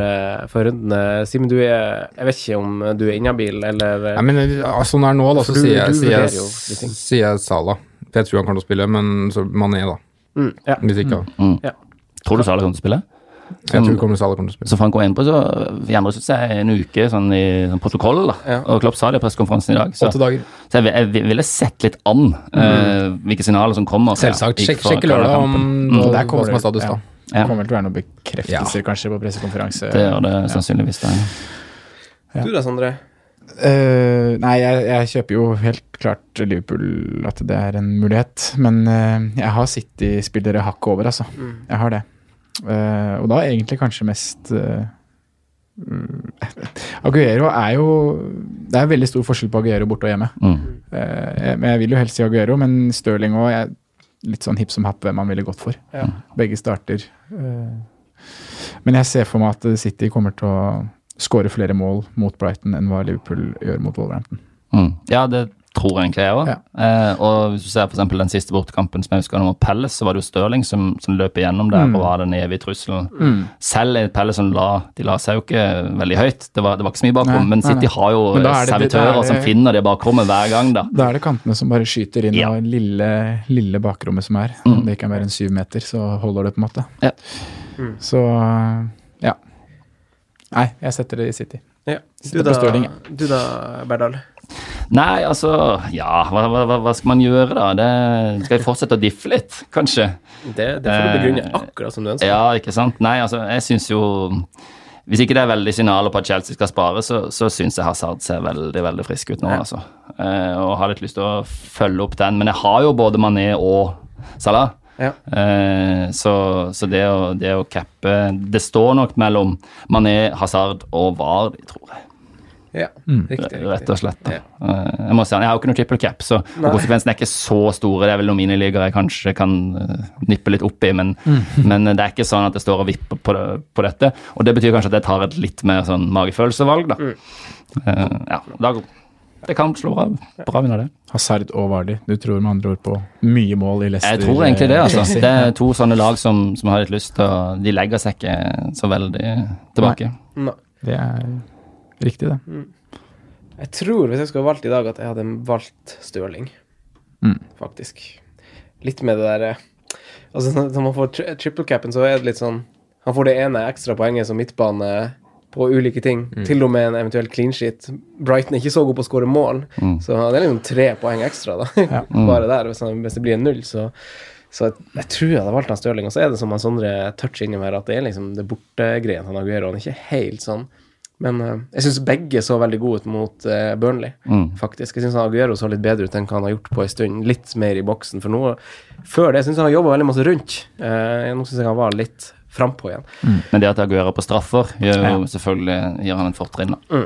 før runden eh, Simen, du er Jeg vet ikke om du er inhabil, eller
Nei, men sånn er nå, da, så
du-
sier jeg, sier
vurderer jo
jeg, sier jeg Sala. Jeg tror han kommer til å spille, men så Mané, da.
mm, ja.
Hvis ikke.
Mm.
Ja.
Tror du Sala kommer til å spille?
Jeg tror kommer kommer til å spille.
Så Frank går inn på så gjemmer det seg en uke sånn i sånn protokoll. da.
Ja.
Og Klopp sa det i pressekonferansen i dag. Så,
dager.
så jeg, jeg ville sett litt an eh, hvilke signaler som kommer.
Selvsagt.
Ja,
Sjekk,
for-
lørdag om mm.
Der kommer
hva som er status,
ja.
da.
Ja.
Det kommer vel til å være noen bekreftelser kanskje på pressekonferanse.
Det gjør det sannsynligvis. Da.
Du da, Sondre?
Uh, nei, jeg, jeg kjøper jo helt klart Liverpool, at det er en mulighet. Men uh, jeg har City-spillere hakket over, altså. Jeg har det. Eh, og da egentlig kanskje mest eh, mm, Aguero er jo Det er veldig stor forskjell på Aguero borte og hjemme.
Mm.
Eh, jeg, men jeg vil jo helst si Aguero, men Stirling òg. Litt sånn hipp som happ hvem han ville gått for.
Ja.
Begge starter. Eh, men jeg ser for meg at City kommer til å skåre flere mål mot Brighton enn hva Liverpool gjør mot Wolverhampton.
Mm. Ja, det tror jeg egentlig jeg òg.
Ja.
Eh, og hvis du ser for eksempel den siste bortekampen som jeg husker mot Pelles, så var det jo Stirling som, som løp igjennom der
Mm.
og var den evige trusselen. Selv i Pelles som la De la seg jo ikke veldig høyt, det var, det var ikke så mye bakrom, men City har jo
er det-
servitører
er det-
som finner det bakrommet hver gang, da.
Da er det kantene som bare skyter inn,
Ja.
og lille, lille bakrommet som er.
Mm.
Om det ikke er mer enn syv meter, så holder det på en måte.
Ja.
Så ja. Nei, jeg setter det i City.
Ja. Du da, du da, Berdal?
Nei, altså Ja, hva, hva, hva- skal man gjøre, da? Det, skal vi fortsette å diffe litt, kanskje?
Det, det får du begrunne
Eh,
akkurat som du ønsker.
Ja, ikke sant? Nei, altså, jeg syns jo Hvis ikke det er veldig signaler på at Chelsea skal spare, så, så syns jeg Hazard ser veldig veldig frisk ut nå,
Ja.
altså. Eh, og har litt lyst til å følge opp den. Men jeg har jo både Mané og Salah.
Ja.
Eh, så så det, å, det å cappe Det står nok mellom Mané, Hazard og VAR, tror jeg.
Ja, riktig, riktig.
Rett og slett. Da.
Ja.
Eh, jeg må si, jeg har jo ikke noe triple cap, så
Nei.
konsekvensene er ikke så store. Det er vel noen miniligaer jeg kanskje kan eh, nippe litt opp i, men,
Mm.
men det er ikke sånn at jeg står og vipper på, det, på dette. Og det betyr kanskje at jeg tar et litt mer sånn magefølelsevalg, da.
Mm.
Uh, ja, da det kan slå av. bra vinner, det.
Hazard og Vardi. Du tror med andre ord på mye mål i Leicester?
Jeg tror egentlig det, altså. Det er to sånne lag som, som har litt lyst og De legger seg ikke så veldig tilbake.
Nei.
Det er riktig, det.
Jeg tror, hvis jeg skulle ha valgt i dag, at jeg hadde valgt Stirling.
Mm.
Faktisk. Litt med det derre Altså, når man får tri triple capen, så er det litt sånn Han får det ene ekstra poenget som midtbane på ulike ting, til og med en eventuell clean sheet. Brighton er ikke så god på å skåre mål,
Mm.
så det er liksom tre poeng ekstra, da.
Ja.
Bare der. Hvis, han, hvis det blir en null, så så jeg, jeg tror jeg hadde valgt han Stirling. Og så er det som han Sondre toucher innom her, at det er liksom det bortegreien han Aguero. Han er ikke helt sånn. Men uh, jeg syns begge så veldig gode ut mot uh, Burnley,
Mm.
faktisk. Jeg syns Aguero så litt bedre ut enn hva han har gjort på en stund. Litt mer i boksen. For nå, før det syns jeg han jobba veldig masse rundt. Uh, nå syns jeg han var litt frampå igjen.
Men det at Aguero på straffer, gjør jo selvfølgelig gir han et fortrinn. da.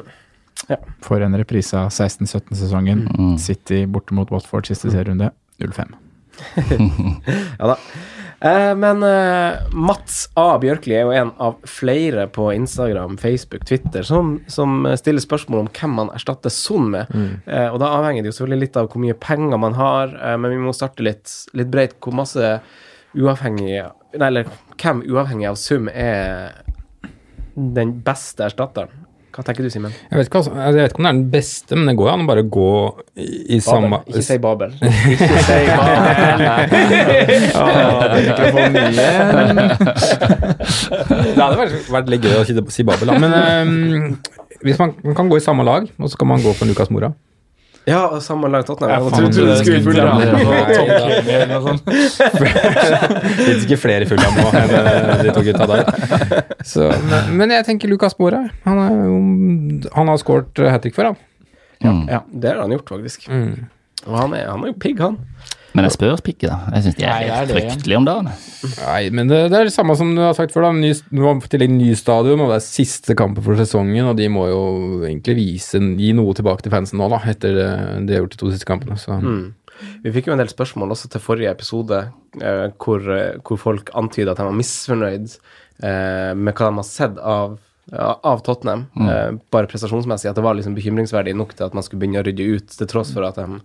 For en reprise av 16-17-sesongen.
Mm.
City borte mot Watford siste serierunde. 0-5.
Ja da. Eh, men eh, Mats A. Bjørkli er jo en av flere på Instagram, Facebook, Twitter som, som stiller spørsmål om hvem man erstatter Son med. Eh, og da avhenger det jo selvfølgelig litt av hvor mye penger man har, men vi må starte litt, litt bredt. Hvor masse uavhengig Nei, eller hvem uavhengig av sum er den beste erstatteren? Hva tenker du, Simen?
Jeg vet, ikke, altså, jeg vet ikke om det er den beste, men det går jo an å bare gå i, i samme
Ikke si Babel. Ikke si Babel.
Det hadde vært, vært litt gøy å si, si Babel, da. Men um, hvis man, man kan gå i samme lag, og så kan man gå for Lukas Mora.
Ja, og samme lag Tottenham. Jeg trodde du skulle
skulle
fulle
dra.
Det finnes ikke flere fulle nå enn eh, de to gutta der. Så, men, men jeg tenker Lukas Mora. Han, er, han har skåret hat trick for, han.
Ja.
Det har han gjort, faktisk. Og han er, han er jo pigg, han.
Men jeg spør ikke, da. Jeg syns de er
Nei, er
helt
det.
fryktelige om dagen.
Nei, men det, det er det samme som du har sagt før. da Ny, Nå har tillegg ny stadion, og det er siste kampen for sesongen. Og de må jo egentlig vise gi noe tilbake til fansen nå, da etter det de har gjort de to siste kampene. Så
Vi fikk jo en del spørsmål også til forrige episode, eh, hvor, eh, hvor folk antyda at de var misfornøyd eh, med hva de har sett av, av Tottenham, eh, bare prestasjonsmessig. At det var liksom bekymringsverdig nok til at man skulle begynne å rydde ut, til tross for at de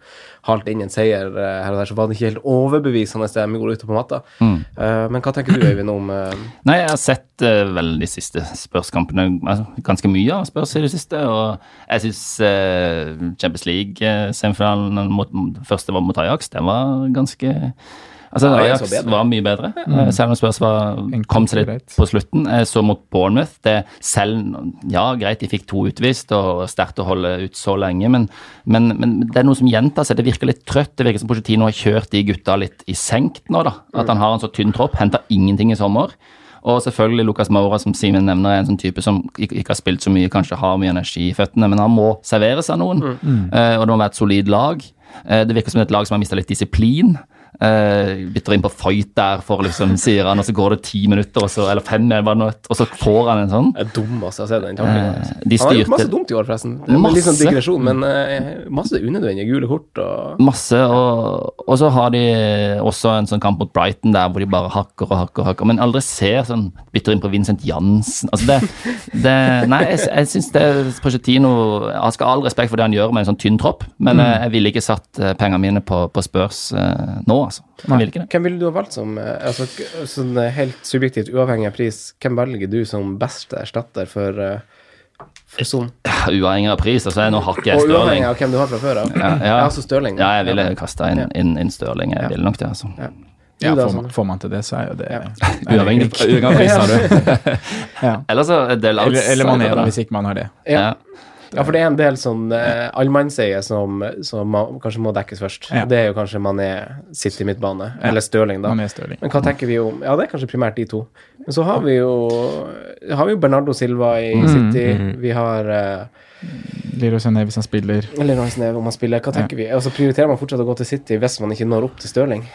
halte inn en seier eh, her og der. Så var det ikke helt overbevisende det de gjorde ute på matta. Eh, men hva tenker du, Øyvind, om
Nei, jeg har sett vel de siste Spurs-kampene altså, ganske mye av Spørs i det siste. Og jeg syns Champions League-semifinalen første var mot Ajax, den var ganske Altså, Ajax var mye bedre, mm. selv om Spurs var, kom seg litt på slutten. Jeg så mot Bournemouth. Det selv, ja, greit, de fikk to utvist, og sterkt å holde ut så lenge, men, men, men det er noe som gjentar seg. Det virker litt trøtt. Det virker som Pochettino har kjørt de gutta litt i senk nå, da. At han har en så tynn tropp. Henta ingenting i sommer. Og selvfølgelig Lucas Maura, som Simen nevner, er en sånn type som ikke, har spilt så mye, kanskje har mye energi i føttene, men han må servere seg noen. Mm. og det må være et solid lag. Eh, det virker som et lag som har mista litt disiplin. Uh, bytter inn på fight der, for liksom, sier han, og så går det ti minutter, så, eller fem, nå og så får han en sånn.
Det er dummeste jeg har den tanken.
Uh, de
Han har gjort masse dumt i år, forresten. Er litt sånn
Masse.
digresjon, men uh, masse unødvendige gule kort og
Masse, og, og så har de også en sånn kamp mot Brighton der hvor de bare hakker og hakker og hakker, men aldri ser sånn Bytter inn på Vincent Jansen. Altså det, det Nei, jeg, jeg syns det Pochettino Jeg skal ha all respekt for det han gjør med en sånn tynn tropp, men
Mm.
jeg ville ikke satt pengene mine på, på Spurs eh, nå, altså. Jeg vil ikke det.
Hvem ville du ha valgt som eh, altså, sånn eh, helt subjektivt uavhengig av pris? Hvem velger du som beste erstatter for, uh, for?
Uavhengig av pris, altså nå har ikke jeg
Og uavhengig av hvem du har fra før av?
Ja, ja.
altså Stirling.
Ja, jeg ville kasta inn, inn, inn Stirling. Jeg ville nok det, altså.
Ja,
Ja, er
får, man, får man til det, så er jo det
Uavhengig uavhengig av pris, sa du.
Ja.
Eller så er det
Eller, eller Mané, da, hvis ikke man har det.
Ja.
Ja.
Ja, for det er en del sånn uh, allmannseie som, som man, kanskje må dekkes først.
Ja.
Det er jo kanskje Mané, City midtbane, eller Stirling, da.
Mané Stirling.
Men hva tenker vi om Ja, det er kanskje primært de to. Men så har vi jo Har vi jo Bernardo Silva i City. Vi har uh,
Leroy Sané hvis han spiller.
Eller Royce om han spiller. Hva tenker vi? Og så prioriterer man fortsatt å gå til City hvis man ikke når opp til Stirling.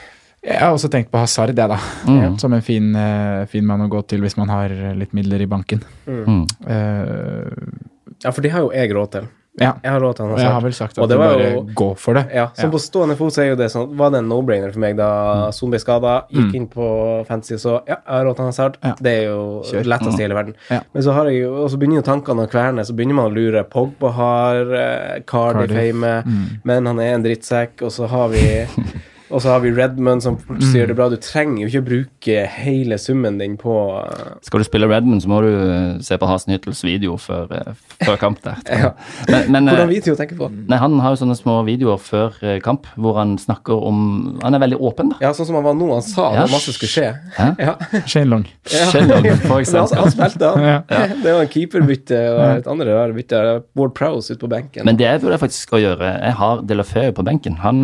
Jeg har også tenkt på Hazard, jeg, da.
Mm.
Som en fin, eh, fin mann å gå til hvis man har litt midler i banken.
Mm.
Eh,
Ja, for det har jo jeg råd til.
ja.
Jeg har råd til han
jeg har vel sagt at du bare
jo-
gå for det.
Ja, som
Ja.
på stående fot så er jo det sånn Var det en no-brainer for meg da Son ble skada? Gikk inn på fantasy og så Ja, jeg har råd til Hazard.
Ja.
Det er jo
Kjør.
det letteste i hele verden.
Ja.
Men så har jeg jo Og så begynner jo tankene å kverne, så begynner man å lure. Pogba har eh, Cardiff
Cardiff.
hjemme,
Mm.
men han er en drittsekk, og så har vi Og så har vi Redmond som sier gjør det bra. Du trenger jo ikke å bruke hele summen din på eh,
Skal du spille Redmond, så må du eh, se på Hasenhyttels video før, eh, før kamp der.
Ja.
Men, men,
Hvordan
video
vi til å tenke på?
nei, han har jo sånne små videoer før kamp hvor han snakker om Han er veldig åpen, da.
Ja, sånn som han var nå. Han sa
Ja.
at masse skulle skje.
Hæ?
Ja.
Shane Long.
Shelby, for
Men han,
eksempel.
han spilte, han.
Ja.
Det var en keeperbytte og et andre rare bytte. Ward Prowse ute på benken.
Men det burde jeg faktisk skal gjøre. Jeg har Delafeu på benken. Han,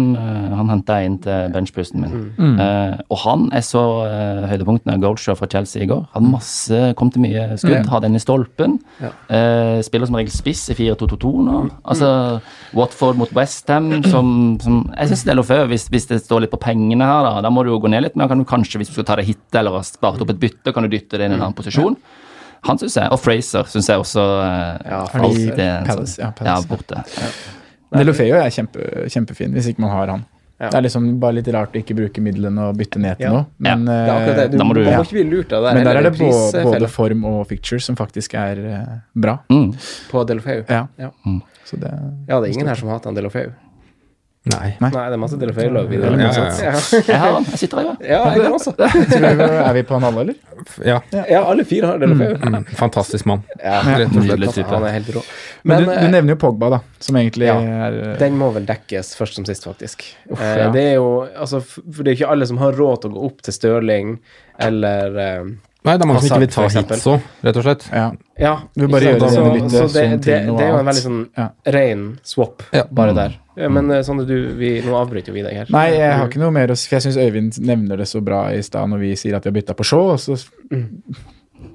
han henta inn til benchpusten min. Eh, og han jeg så uh, høydepunktene av Goldshaw fra Chelsea i går. Hadde masse, kom til mye skudd.
Ja.
Hadde en i stolpen.
Ja.
Uh, spiller som regel spiss i 4-2-2-2 nå. Altså Watford mot Westham som, som Jeg syns Delafeu, hvis, hvis det står litt på pengene her, da, da må du jo gå ned litt. Men kan du kanskje, hvis du skal ta det hit eller har spart opp et bytte, kan du dytte det inn i en annen posisjon. Han synes jeg, Og Fraser syns jeg også eh,
Ja,
fordi, de
alltid er
Palace?
sånn-
Ja, Palace.
ja, borte.
Delofeo er kjempe, kjempefin hvis ikke man har han. Det er liksom bare litt rart å ikke bruke midlene og bytte ned til
Ja.
noe. Men,
Det er det. Du,
Da må du-
må ikke bli lurt av det.
men der er det både, både form og picture som faktisk er eh, bra.
Mm.
på Delofeu.
Ja.
Ja.
Så det
ja, det er ingen her som hater Delofeu.
Nei.
Nei.
Nei, det er masse Delofeu-lag i lovvideoen.
Ja, ja, ja.
Jeg har den. Jeg sitter her, ja.
ja, jeg kan også.
Er vi på en alle, eller?
Ja.
Ja, alle fire har Delofeu.
Mm, fantastisk mann.
Ja,
Rett og slett.
Nydelig type.
han er helt rå.
Men,
Men,
du,
eh,
du nevner jo Pogba, da, som egentlig
Ja.
er eh,
Den må vel dekkes først som sist, faktisk. Uff,
ja.
Det er jo altså, For det er ikke alle som har råd til å gå opp til Stirling eller eh,
Nei, det er mange som ikke vil ta hits òg, rett og slett.
Ja.
Ja.
Du bare gjør det
Så- så det, det, det er jo en veldig sånn
Ja.
ren swap,
Ja.
bare der. Ja, Men Sande, du, vi, nå avbryter jo vi deg her.
Nei, jeg har ikke noe mer å si, for jeg syns Øyvind nevner det så bra i stad når vi sier at vi har bytta på Shaw. Så,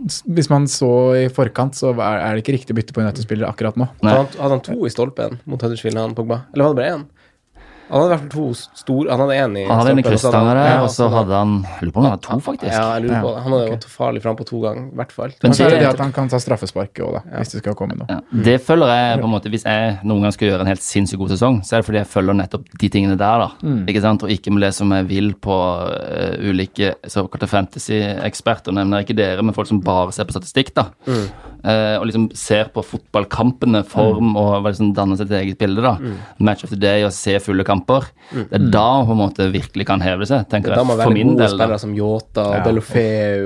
s- hvis man så i forkant, så er er det ikke riktig å bytte på United-spillere akkurat nå.
Hadde han, hadde han to i stolpen mot Huddersfield, han Pogba? Eller var det bare én? Han hadde i hvert fall to store Han hadde én i
Han hadde en i
stolpen, og så hadde han- ja,
og så
så
hadde han Jeg lurer på om han hadde to, faktisk.
Ja, jeg lurer på det. Han hadde gått farlig fram på to ganger, i hvert fall.
Men
så er det at han kan ta straffesparket òg, da, hvis det skal komme noe.
Ja. Det følger jeg på en måte Hvis jeg noen gang skal gjøre en helt sinnssykt god sesong, så er det fordi jeg følger nettopp de tingene der, da. Ikke sant? Og ikke med det som jeg vil på uh, ulike såkalte fantasy-eksperter. Nevner ikke dere, men folk som bare ser på statistikk, da. Eh, og liksom ser på fotballkampene, form, og liksom danner sitt eget bilde, da. Match of the day og se fulle kamper. Det er da på en måte virkelig kan heve seg, tenker
Da må
jeg,
man
for min
gode
del. da.
spillere som Yota og
Ja.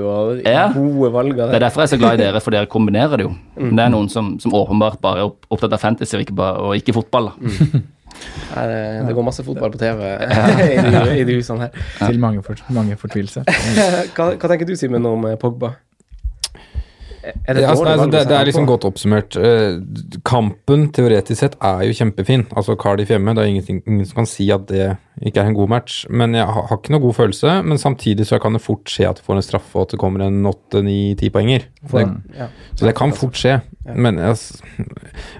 Og
Ja.
gode valg av
Det er derfor jeg er så glad i dere, for dere kombinerer det jo. Det er noen som, som åpenbart bare er opptatt av fantasy og ikke, bare, og ikke fotball. da.
Her, eh, det går masse fotball på TV i, i de husene her.
Til mange, for, mange fortvilelser.
Hva, hva tenker du, Simen, om eh, Pogba? Er det
Ja, altså,
dårlig
det, det, det er liksom godt oppsummert. Eh, kampen teoretisk sett er jo kjempefin. Altså Cardiff hjemme, det er ingenting, ingen som kan si at det ikke er en god match. Men jeg har, har ikke noe god følelse. Men samtidig så kan det fort skje at du får en straffe, og at det kommer en åtte, ni, ti poenger. Det,
Ja.
så det kan fort skje. Men altså,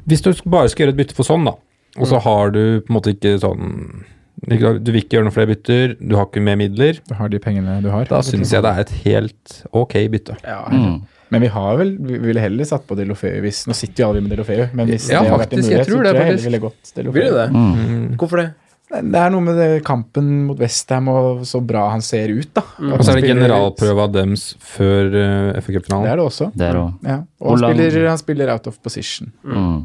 hvis du bare skal gjøre et bytte for sånn, da, og så har du på en måte ikke sånn Du vil ikke gjøre noen flere bytter, du har ikke mer midler.
Du har de pengene du har.
Da syns jeg det er et helt ok bytte.
Ja,
Mm.
Men vi har vel, vi ville heller satt på Delofeu hvis Nå sitter jo alle med Delofeu, men hvis
Ja,
det har vært en
faktisk, jeg
mulighet, så
tror
tror
det,
jeg heller
faktisk.
ville gått Delofeu.
Det det?
Mm.
Hvorfor det?
Det er noe med det kampen mot Westham og så bra han ser ut, da.
Mm.
Og så er det
generalprøve
generalprøva dems før uh, FA
Det
Cup-finalen.
er det også.
Det er det også.
Ja. Og han spiller, han spiller out of position.
Mm.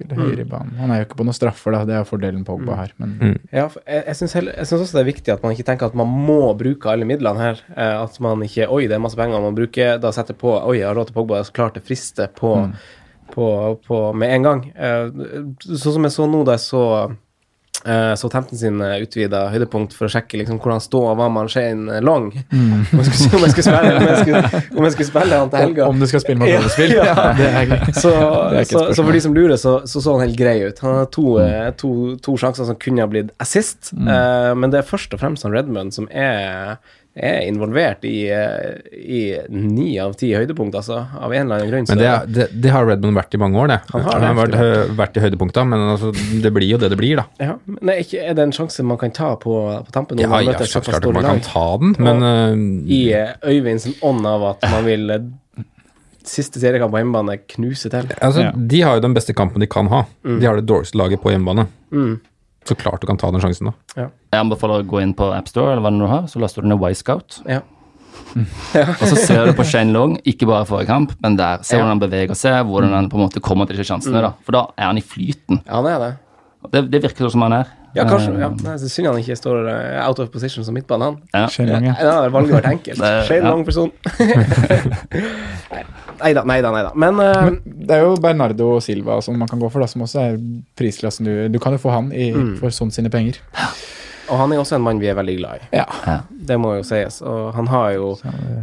Spiller høyere i banen. Han er jo ikke på noen straffer, da. Det er fordelen Pogba her. Men
Mm.
Ja, jeg, jeg syns også det er viktig at man ikke tenker at man må bruke alle midlene her. Eh, at man ikke Oi, det er masse penger man bruker. Da setter på Oi, jeg har råd til Pogba. Så klart det frister på, på, på med en gang. Eh, sånn som jeg så nå da jeg så Uh, så Tempton sin utvida høydepunkt for å sjekke liksom, hvordan stå var man Shane Long. Om, jeg skulle, om, jeg skulle spille, om, jeg skulle, om jeg skulle spille han til helga.
om du skal spille mot
Ja. Så, så, så for de som lurer, så så, så han helt grei ut. Han har to, mm. to, to sjanser som kunne ha blitt assist, eh, men det er først og fremst han Redmond som er, er involvert i, eh, i ni av ti høydepunkt, altså. Av en eller annen grunn.
Men det, er- det, det har Redmond vært i mange år, det.
Han har det.
vært, vært i høydepunkta, men altså, det blir jo det det blir, da.
ja, men er, ikke, er det en sjanse man kan ta på, på tampen?
Ja, ja, så klart man kan ta den, men og,
I eh, Øyvinds ånd av at man vil eh, siste seriekamp på hjemmebane knuse til.
altså,
Ja.
De har jo den beste kampen de kan ha. De har det dårligste laget på hjemmebane.
Mm.
Så klart du kan ta den sjansen, da.
Jeg anbefaler å gå inn på AppStore, eller hva det nå har, så laster du ned Y-Scout.
Ja.
Og så ser du på Shane Long, ikke bare forrige kamp, men der. Se
Ja.
hvordan han beveger seg, hvordan han på en måte kommer til disse sjansene. da. For da er han i flyten.
ja, det er det.
Det, det virker sånn som han er.
Ja, kanskje.
Eh,
Ja. Nei, så synd han ikke står eh, out of position som midtbane, han.
Ja.
Shane Long, ja.
Ja, det valget vært enkelt.
Det-
Shane
ja.
Nei da, nei da. nei da. Men uh,
Men det er jo Bernardo Silva som man kan gå for, da, som også er prisklassen du Du kan jo få han i, for sånn sine penger.
Og han er også en mann vi er veldig glad i.
Ja.
Det må jo sies. Og han har jo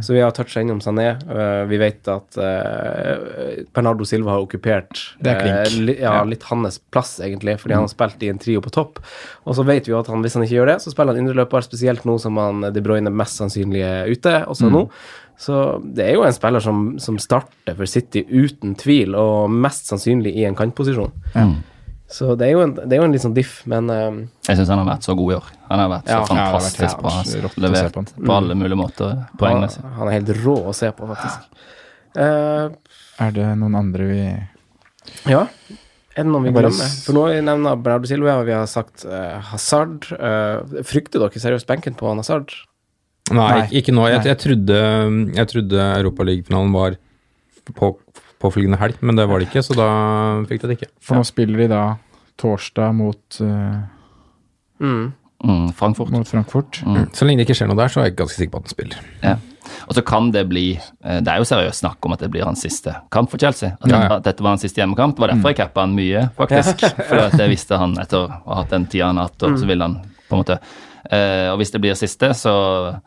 Så vi har toucha innom Sané. Eh, vi vet at uh, Bernardo Silva har okkupert
Det er klink.
eh, li, ja, litt hans plass, egentlig, fordi han har spilt i en trio på topp. Og så vet vi jo at han, hvis han ikke gjør det, så spiller han indreløper, spesielt nå som han De Bruyne mest sannsynlig er ute, også nå. Så det er jo en spiller som, som starter for City uten tvil, og mest sannsynlig i en kantposisjon. Så det er jo en, det er jo en litt sånn diff, men um,
Jeg syns han har vært så god i år. Han har vært så
Ja,
ja,
fantastisk bra.
se
Levert
på
på, alle mulige måter
han,
poengmessig.
han er helt rå å se på, faktisk. Uh,
Er det noen andre vi
Ja. Er det noen vi glemmer? For nå nevner Bernardo Silva, vi har sagt uh, Hazard. Uh, frykter dere seriøst benken på han Hazard?
Nei,
Nei.
ikke nå. Jeg, jeg trodde, jeg trodde Europaligafinalen var på påfølgende helg, men det var det ikke, så da fikk de det ikke.
For nå spiller de da torsdag mot, uh,
Mm.
Mm, Frankfurt.
mot Frankfurt.
Så lenge det ikke skjer noe der, så er jeg ganske sikker på at han spiller.
Ja. Og så kan det bli eh, Det er jo seriøst snakk om at det blir hans siste kamp for Chelsea. At,
Ja, ja.
at dette var hans siste hjemmekamp. Det var derfor jeg cappa han mye, faktisk. For at det visste han etter å ha hatt den tida han har hatt, og så ville han på en måte eh, Og hvis det blir siste, så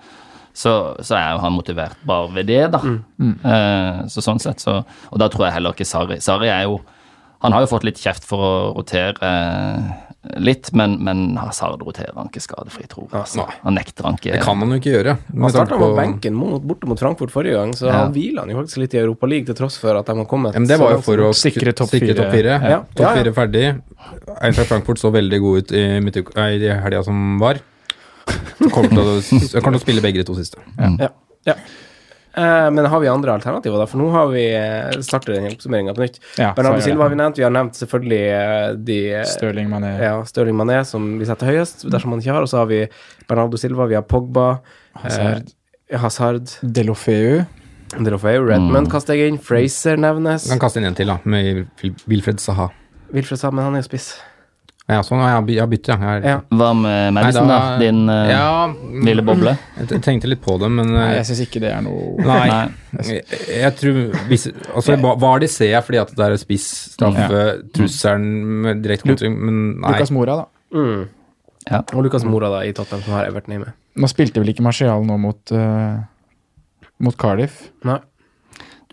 så, så er jo han motivert bare ved det, da. Eh, så sånn sett, så Og da tror jeg heller ikke Sari. Sari er jo Han har jo fått litt kjeft for å rotere eh, litt, men, men Hazard roterer han ikke skadefri, tror jeg. Altså. Han nekter han ikke.
Det kan han jo ikke gjøre.
Han starta med
på-
benken mot, borte mot Frankfurt forrige gang, så
Ja.
han hviler han jo faktisk litt i Europa League, til tross for at de har kommet
men det var jo for å.
Sikre topp fire.
topp fire.
Ja.
Topp
Ja,
fire ferdig. Eintracht Frankfurt så veldig god ut i, i helga som var. Kommer til, å, kommer til å spille begge de to siste.
Ja. ja. Uh, men har vi andre alternativer, da? For nå har vi startet starter den oppsummeringa på nytt.
Ja,
Bernardo
er
Silva har vi nevnt. Vi har nevnt selvfølgelig eh, de eh,
Stirling Mané.
Ja, Stirling Mané, som vi setter høyest, dersom han ikke har. Og så har vi Bernardo Silva, vi har Pogba,
Hazard.
eh, Hazard
Delofeu.
Delofeu, Redmond kaster jeg inn, Fraser nevnes.
Kan kaste inn en til, da, med Wilfred Saha.
Wilfred Saha, men han er jo spiss.
Ja, sånn, jeg har byttet, ja.
Ja.
Hva med Madison, da?
da-
Din uh,
ja, mm,
lille boble?
Jeg tenkte litt på det, men
Nei,
eh,
jeg syns ikke det er noe
Nei.
Nei.
Jeg, jeg tror hvis, altså, Var det ser jeg fordi at det er spiss, straffe, trusselen med direkte kontring, men nei.
Lukas Mora, da.
Mm.
Ja.
Og Lukas Mora da, i Tottenham, som har Everton med.
Nå spilte vel ikke Marcial nå mot, uh, mot Cardiff,
Nei.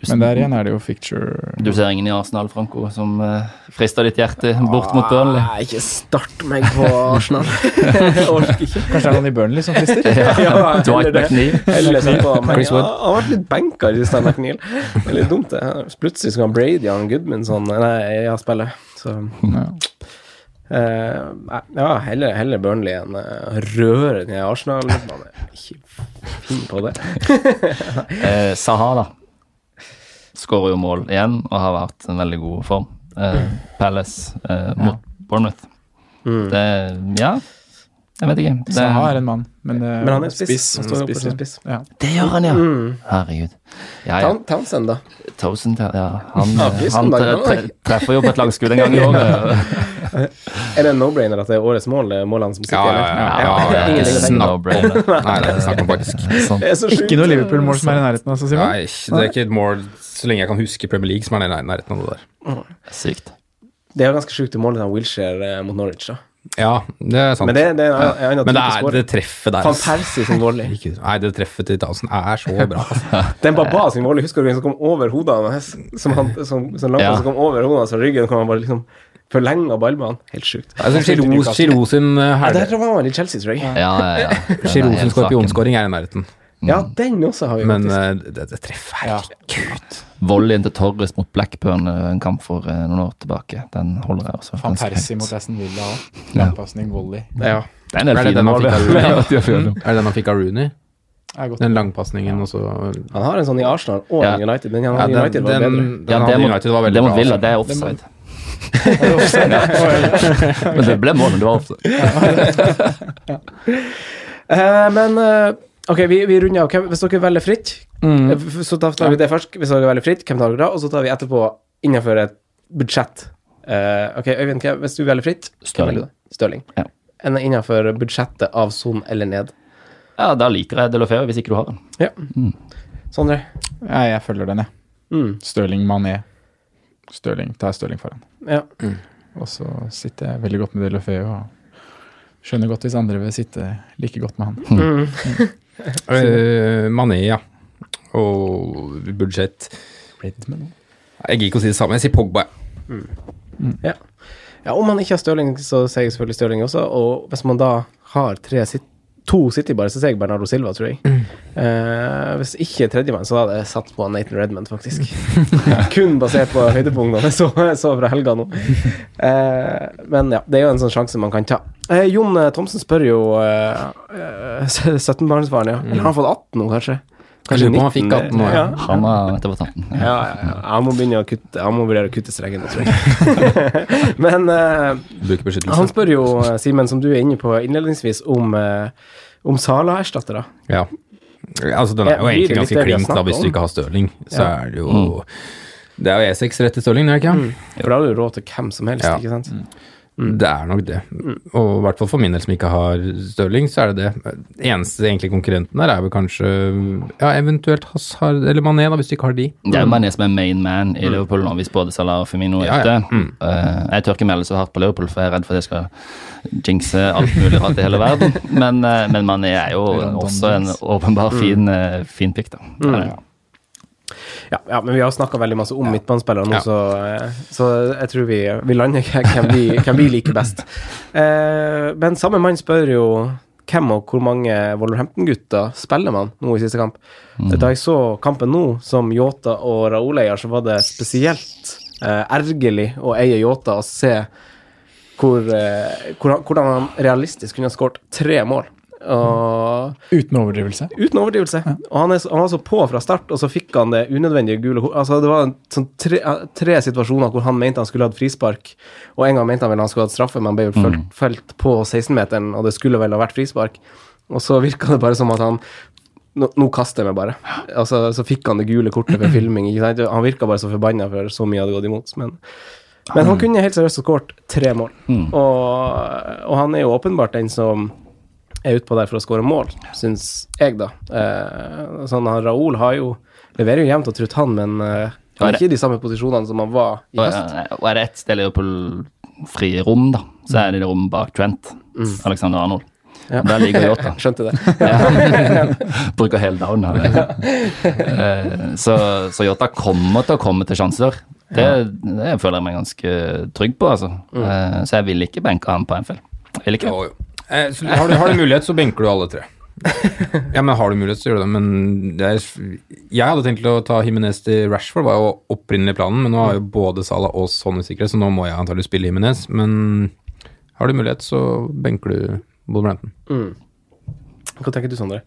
Men der igjen er det jo ficture
du ser ingen i Arsenal, Franco, som uh, frister ditt hjerte bort mot Burnley?
Nei, ikke start meg på Arsenal. jeg orker ikke.
Kanskje det er noen i Burnley som frister?
Ja,
Dwight
eller det.
McNeil.
Eller på, men
Chris
ja,
Wood.
han har vært litt benka i siste McNeil. Det er litt dumt, det. Plutselig skal han Brady Goodman sånn Nei, ja, spille. Så
Ja.
eh, Ja, heller, heller Burnley enn uh, røre ned Arsenal. Man er ikke fin på det.
uh, Saha, da. Skårer jo mål igjen og har vært en veldig god form. Eh, Palace eh, mot Bournemouth. Det Ja, jeg vet ikke. Det,
Saha er en mann, men, eh,
Men han er spiss. Han står
spiss, ja.
spiss.
Ja.
det gjør han, ja.
Mm.
Herregud. Ja, ja.
Townsend, da.
Townsend, ja. Han, eh, han tre, tre, treffer jo på et langskudd en gang i året.
Er det en no-brainer at det er årets mål, det er målene som sitter
Ja, ja, ja,
Ja, er no-brainer.
Nei, det er det snakk om faktisk.
Sånn.
Ikke noe Liverpool-mål som er i nærheten, altså, Simon?
Nei, det er ikke et mål så lenge jeg kan huske Premier League som er i nærheten av det der.
Sykt.
Det er jo ganske sjukt det målet av Wilshere eh, mot Norwich, da.
Ja, det er sant.
Men det, det er en annen
Men det er det treffet der.
Van. Persie sin volley.
Ikke- Nei, det treffet til Townsend er så bra. Altså.
Den Baba sin volley, husker du den som kom over hodet hans? Som, han, som, som langt
Ja.
som kom over hodet hans og ryggen, kom han bare liksom forlenga ballbanen. Helt sjukt.
Giroud Giroud sin
Ja,
herde.
der var han i Chelsea, tror jeg.
Ja, ja, ja. Den
Giroud sin skorpionskåring er i nærheten.
Ja, den også har vi
Men
faktisk.
uh, det, det treffer Herregud.
Volleyen til Torres mot Blackburn, eh, en kamp for eh, noen år tilbake. Den holder jeg også.
Van Persie mot Aston Villa òg. Langpasning, volley.
Ja.
Det er
Er det den han fikk av Rooney? den. Den langpasningen ja. også
Han har en sånn i Arsenal og
Ja.
United, men
ja, den,
United var
den,
bedre.
den,
Ja, det må,
United var veldig
det må
bra.
Villa,
altså.
det er offside. Men det ble mål, men det var offside.
Eh, men eh, ok, vi, vi runder av. Hvis dere velger fritt,
Mm.
eh, så tar tar vi det først. Hvis dere velger fritt, hvem tar dere da? Og så tar vi etterpå innenfor et budsjett. Uh, ok, Øyvind, hvis du velger fritt,
Stirling.
Stirling.
Ja.
Innenfor budsjettet av Son eller ned.
Ja, da liker jeg Delofeo, hvis ikke du har den.
Ja. Sondre?
Ja, jeg følger den, jeg.
Mm.
Stirling Mané. Stirling, tar Stirling foran.
Ja.
Og så sitter jeg veldig godt med Delofeo og skjønner godt hvis andre vil sitte like godt med han.
Mm.
Uh, Mané, ja. Og budsjett Jeg gidder ikke å si det samme. Jeg sier Pogba.
ja. Ja, om man ikke har Stirling, så sier jeg selvfølgelig Stirling også. Og hvis man da har tre sit to City bare, så sier jeg Bernardo Silva, tror jeg. Eh, hvis ikke tredjemann, så hadde jeg satt på Nathan Redmond, faktisk. Kun basert på høydepunktene jeg så, så fra helga nå. Eh, men ja, det er jo en sånn sjanse man kan ta. Eh, Jon eh, Thomsen spør jo eh, eh, 17-barnsfaren, ja. Eller har han fått 18 nå, kanskje?
Lurer på han fikk 18 nå, ja.
Han har nettopp på 18.
Ja, ja, ja. Han må begynne å kutte Han må vurdere å kutte strengen, tror jeg. Men eh, han spør jo, eh, Simen, som du er inne på innledningsvis, om, eh, om Sala-erstattere.
Ja. Altså, den er jo
det
egentlig ganske
det
klink da, hvis du ikke har Stirling. Så
Ja.
er det jo Det er jo E6 rett til Stirling, er ikke? Mm.
For da har du råd til hvem som helst,
Ja.
ikke sant?
Det er nok det. Og i hvert fall for min del som ikke har Stirling, så er det det. Eneste egentlig konkurrenten der er vel kanskje ja, eventuelt Hazard eller Mané, da, hvis du ikke har de.
Det er jo Mané som er main man i Liverpool nå, hvis både Salah og Firmino er
Ja,
ute.
ja. Mm.
Eh, jeg tør ikke melde så hardt på Liverpool, for jeg er redd for at jeg skal jinxe alt mulig rart i hele verden. Men, eh, men Mané er jo også en åpenbar fin, eh, fin pick, da.
Mm.
ja. det.
Ja, ja, men vi har snakka veldig masse om midtbanespillere nå,
Ja.
så, eh, så jeg tror vi, vi lander hvem vi, hvem vi liker best. Eh, men samme mann spør jo hvem og hvor mange Wolverhampton-gutter spiller man nå i siste kamp. Da jeg så kampen nå, som Yota og Raoul eier, så var det spesielt eh, ergerlig å eie Yota og se hvor, eh, hvordan han realistisk kunne ha skåret tre mål. Og
Uten overdrivelse.
Uten overdrivelse. Og han, er, han var så på fra start, og så fikk han det unødvendige gule Altså, det var sånn tre, tre situasjoner hvor han mente han skulle hatt frispark, og en gang mente han vel han skulle hatt straffe, men han ble jo felt, felt på 16-meteren, og det skulle vel ha vært frispark. Og så virka det bare som at han nå, nå kaster jeg meg bare. Altså, så fikk han det gule kortet for filming. Ikke sant? Han virka bare så forbanna for så mye hadde gått imot. Men, men han kunne helt seriøst ha skåret tre mål. Og, og han er jo åpenbart den som er utpå der for å skåre mål, syns jeg, da. Eh, sånn, han, Raoul har jo leverer jo jevnt og trutt, han, men eh, han er ikke i de samme posisjonene som han var i høst.
og er det ett sted Liverpool frie rom, da, så er det det rommet bak Trent. Alexander Arnold.
Ja.
Der ligger Yota.
Skjønte det.
Bruker hele down her. Eh, så, så Jota kommer til å komme til sjanser. Det, det føler jeg meg ganske trygg på, altså. Eh, så jeg vil ikke benke han på NFL. Jeg vil ikke.
Jo, jo. Eh, har, du, har du mulighet, så benker du alle tre. Ja, men har du mulighet, så gjør du det. Men det er, jeg hadde tenkt å ta Jimenez til Rashford, var jo opprinnelig planen, men nå har jo både Salah og Sonny sikkerhet, så nå må jeg antagelig spille Jimenez. Men har du mulighet, så benker du Wolverhampton.
Hva tenker du, Sondre?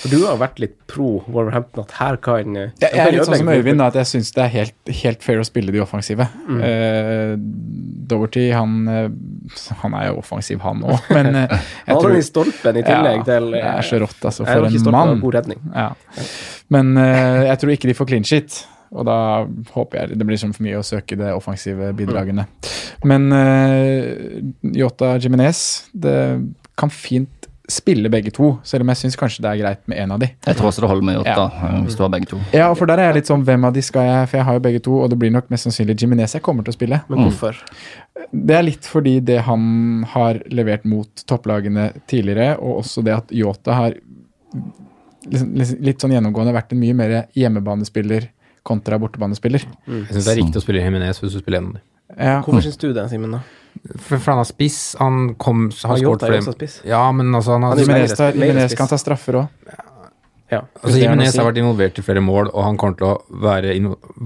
For du har vært litt pro Wolverhampton, at her kan eh,
Jeg, jeg er litt sånn som Øyvind, at jeg syns det er helt, helt fair å spille de offensive.
Mm.
Uh, Doverty, han, eh, han er jo offensiv, han òg, men eh,
Han
jeg
hadde
tror
den i stolpen i tillegg
ja,
til
Det er så rått, altså. For en
det
mann.
God redning.
Ja. Men uh, jeg tror ikke de får clean shit. Og da håper jeg det blir som for mye å søke de offensive bidragene. Men uh, Yota Jiminez, det kan fint spille begge to, selv om jeg syns kanskje det er greit med én av de.
Jeg tror også det holder med Jota,
Ja.
eh, hvis du har begge to.
Ja, for der er jeg litt sånn hvem av de skal jeg For jeg har jo begge to, og det blir nok mest sannsynlig Jiminez jeg kommer til å spille.
Men hvorfor?
Det er litt fordi det han har levert mot topplagene tidligere, og også det at Yota har liksom, litt sånn gjennomgående vært en mye mer hjemmebanespiller kontra bortebanespiller.
Jeg syns det er riktig å spille Jimenez hvis du spiller en av dem.
Ja.
Hvorfor syns du det, Simen? da?
For, for han har spiss. Han kom, har skåret
er
flere. Ja, men altså han har
er
Jimenez, kan ta straffer òg.
Ja.
Altså,
er
Jimenez har vært involvert i flere mål, og han kommer til å være,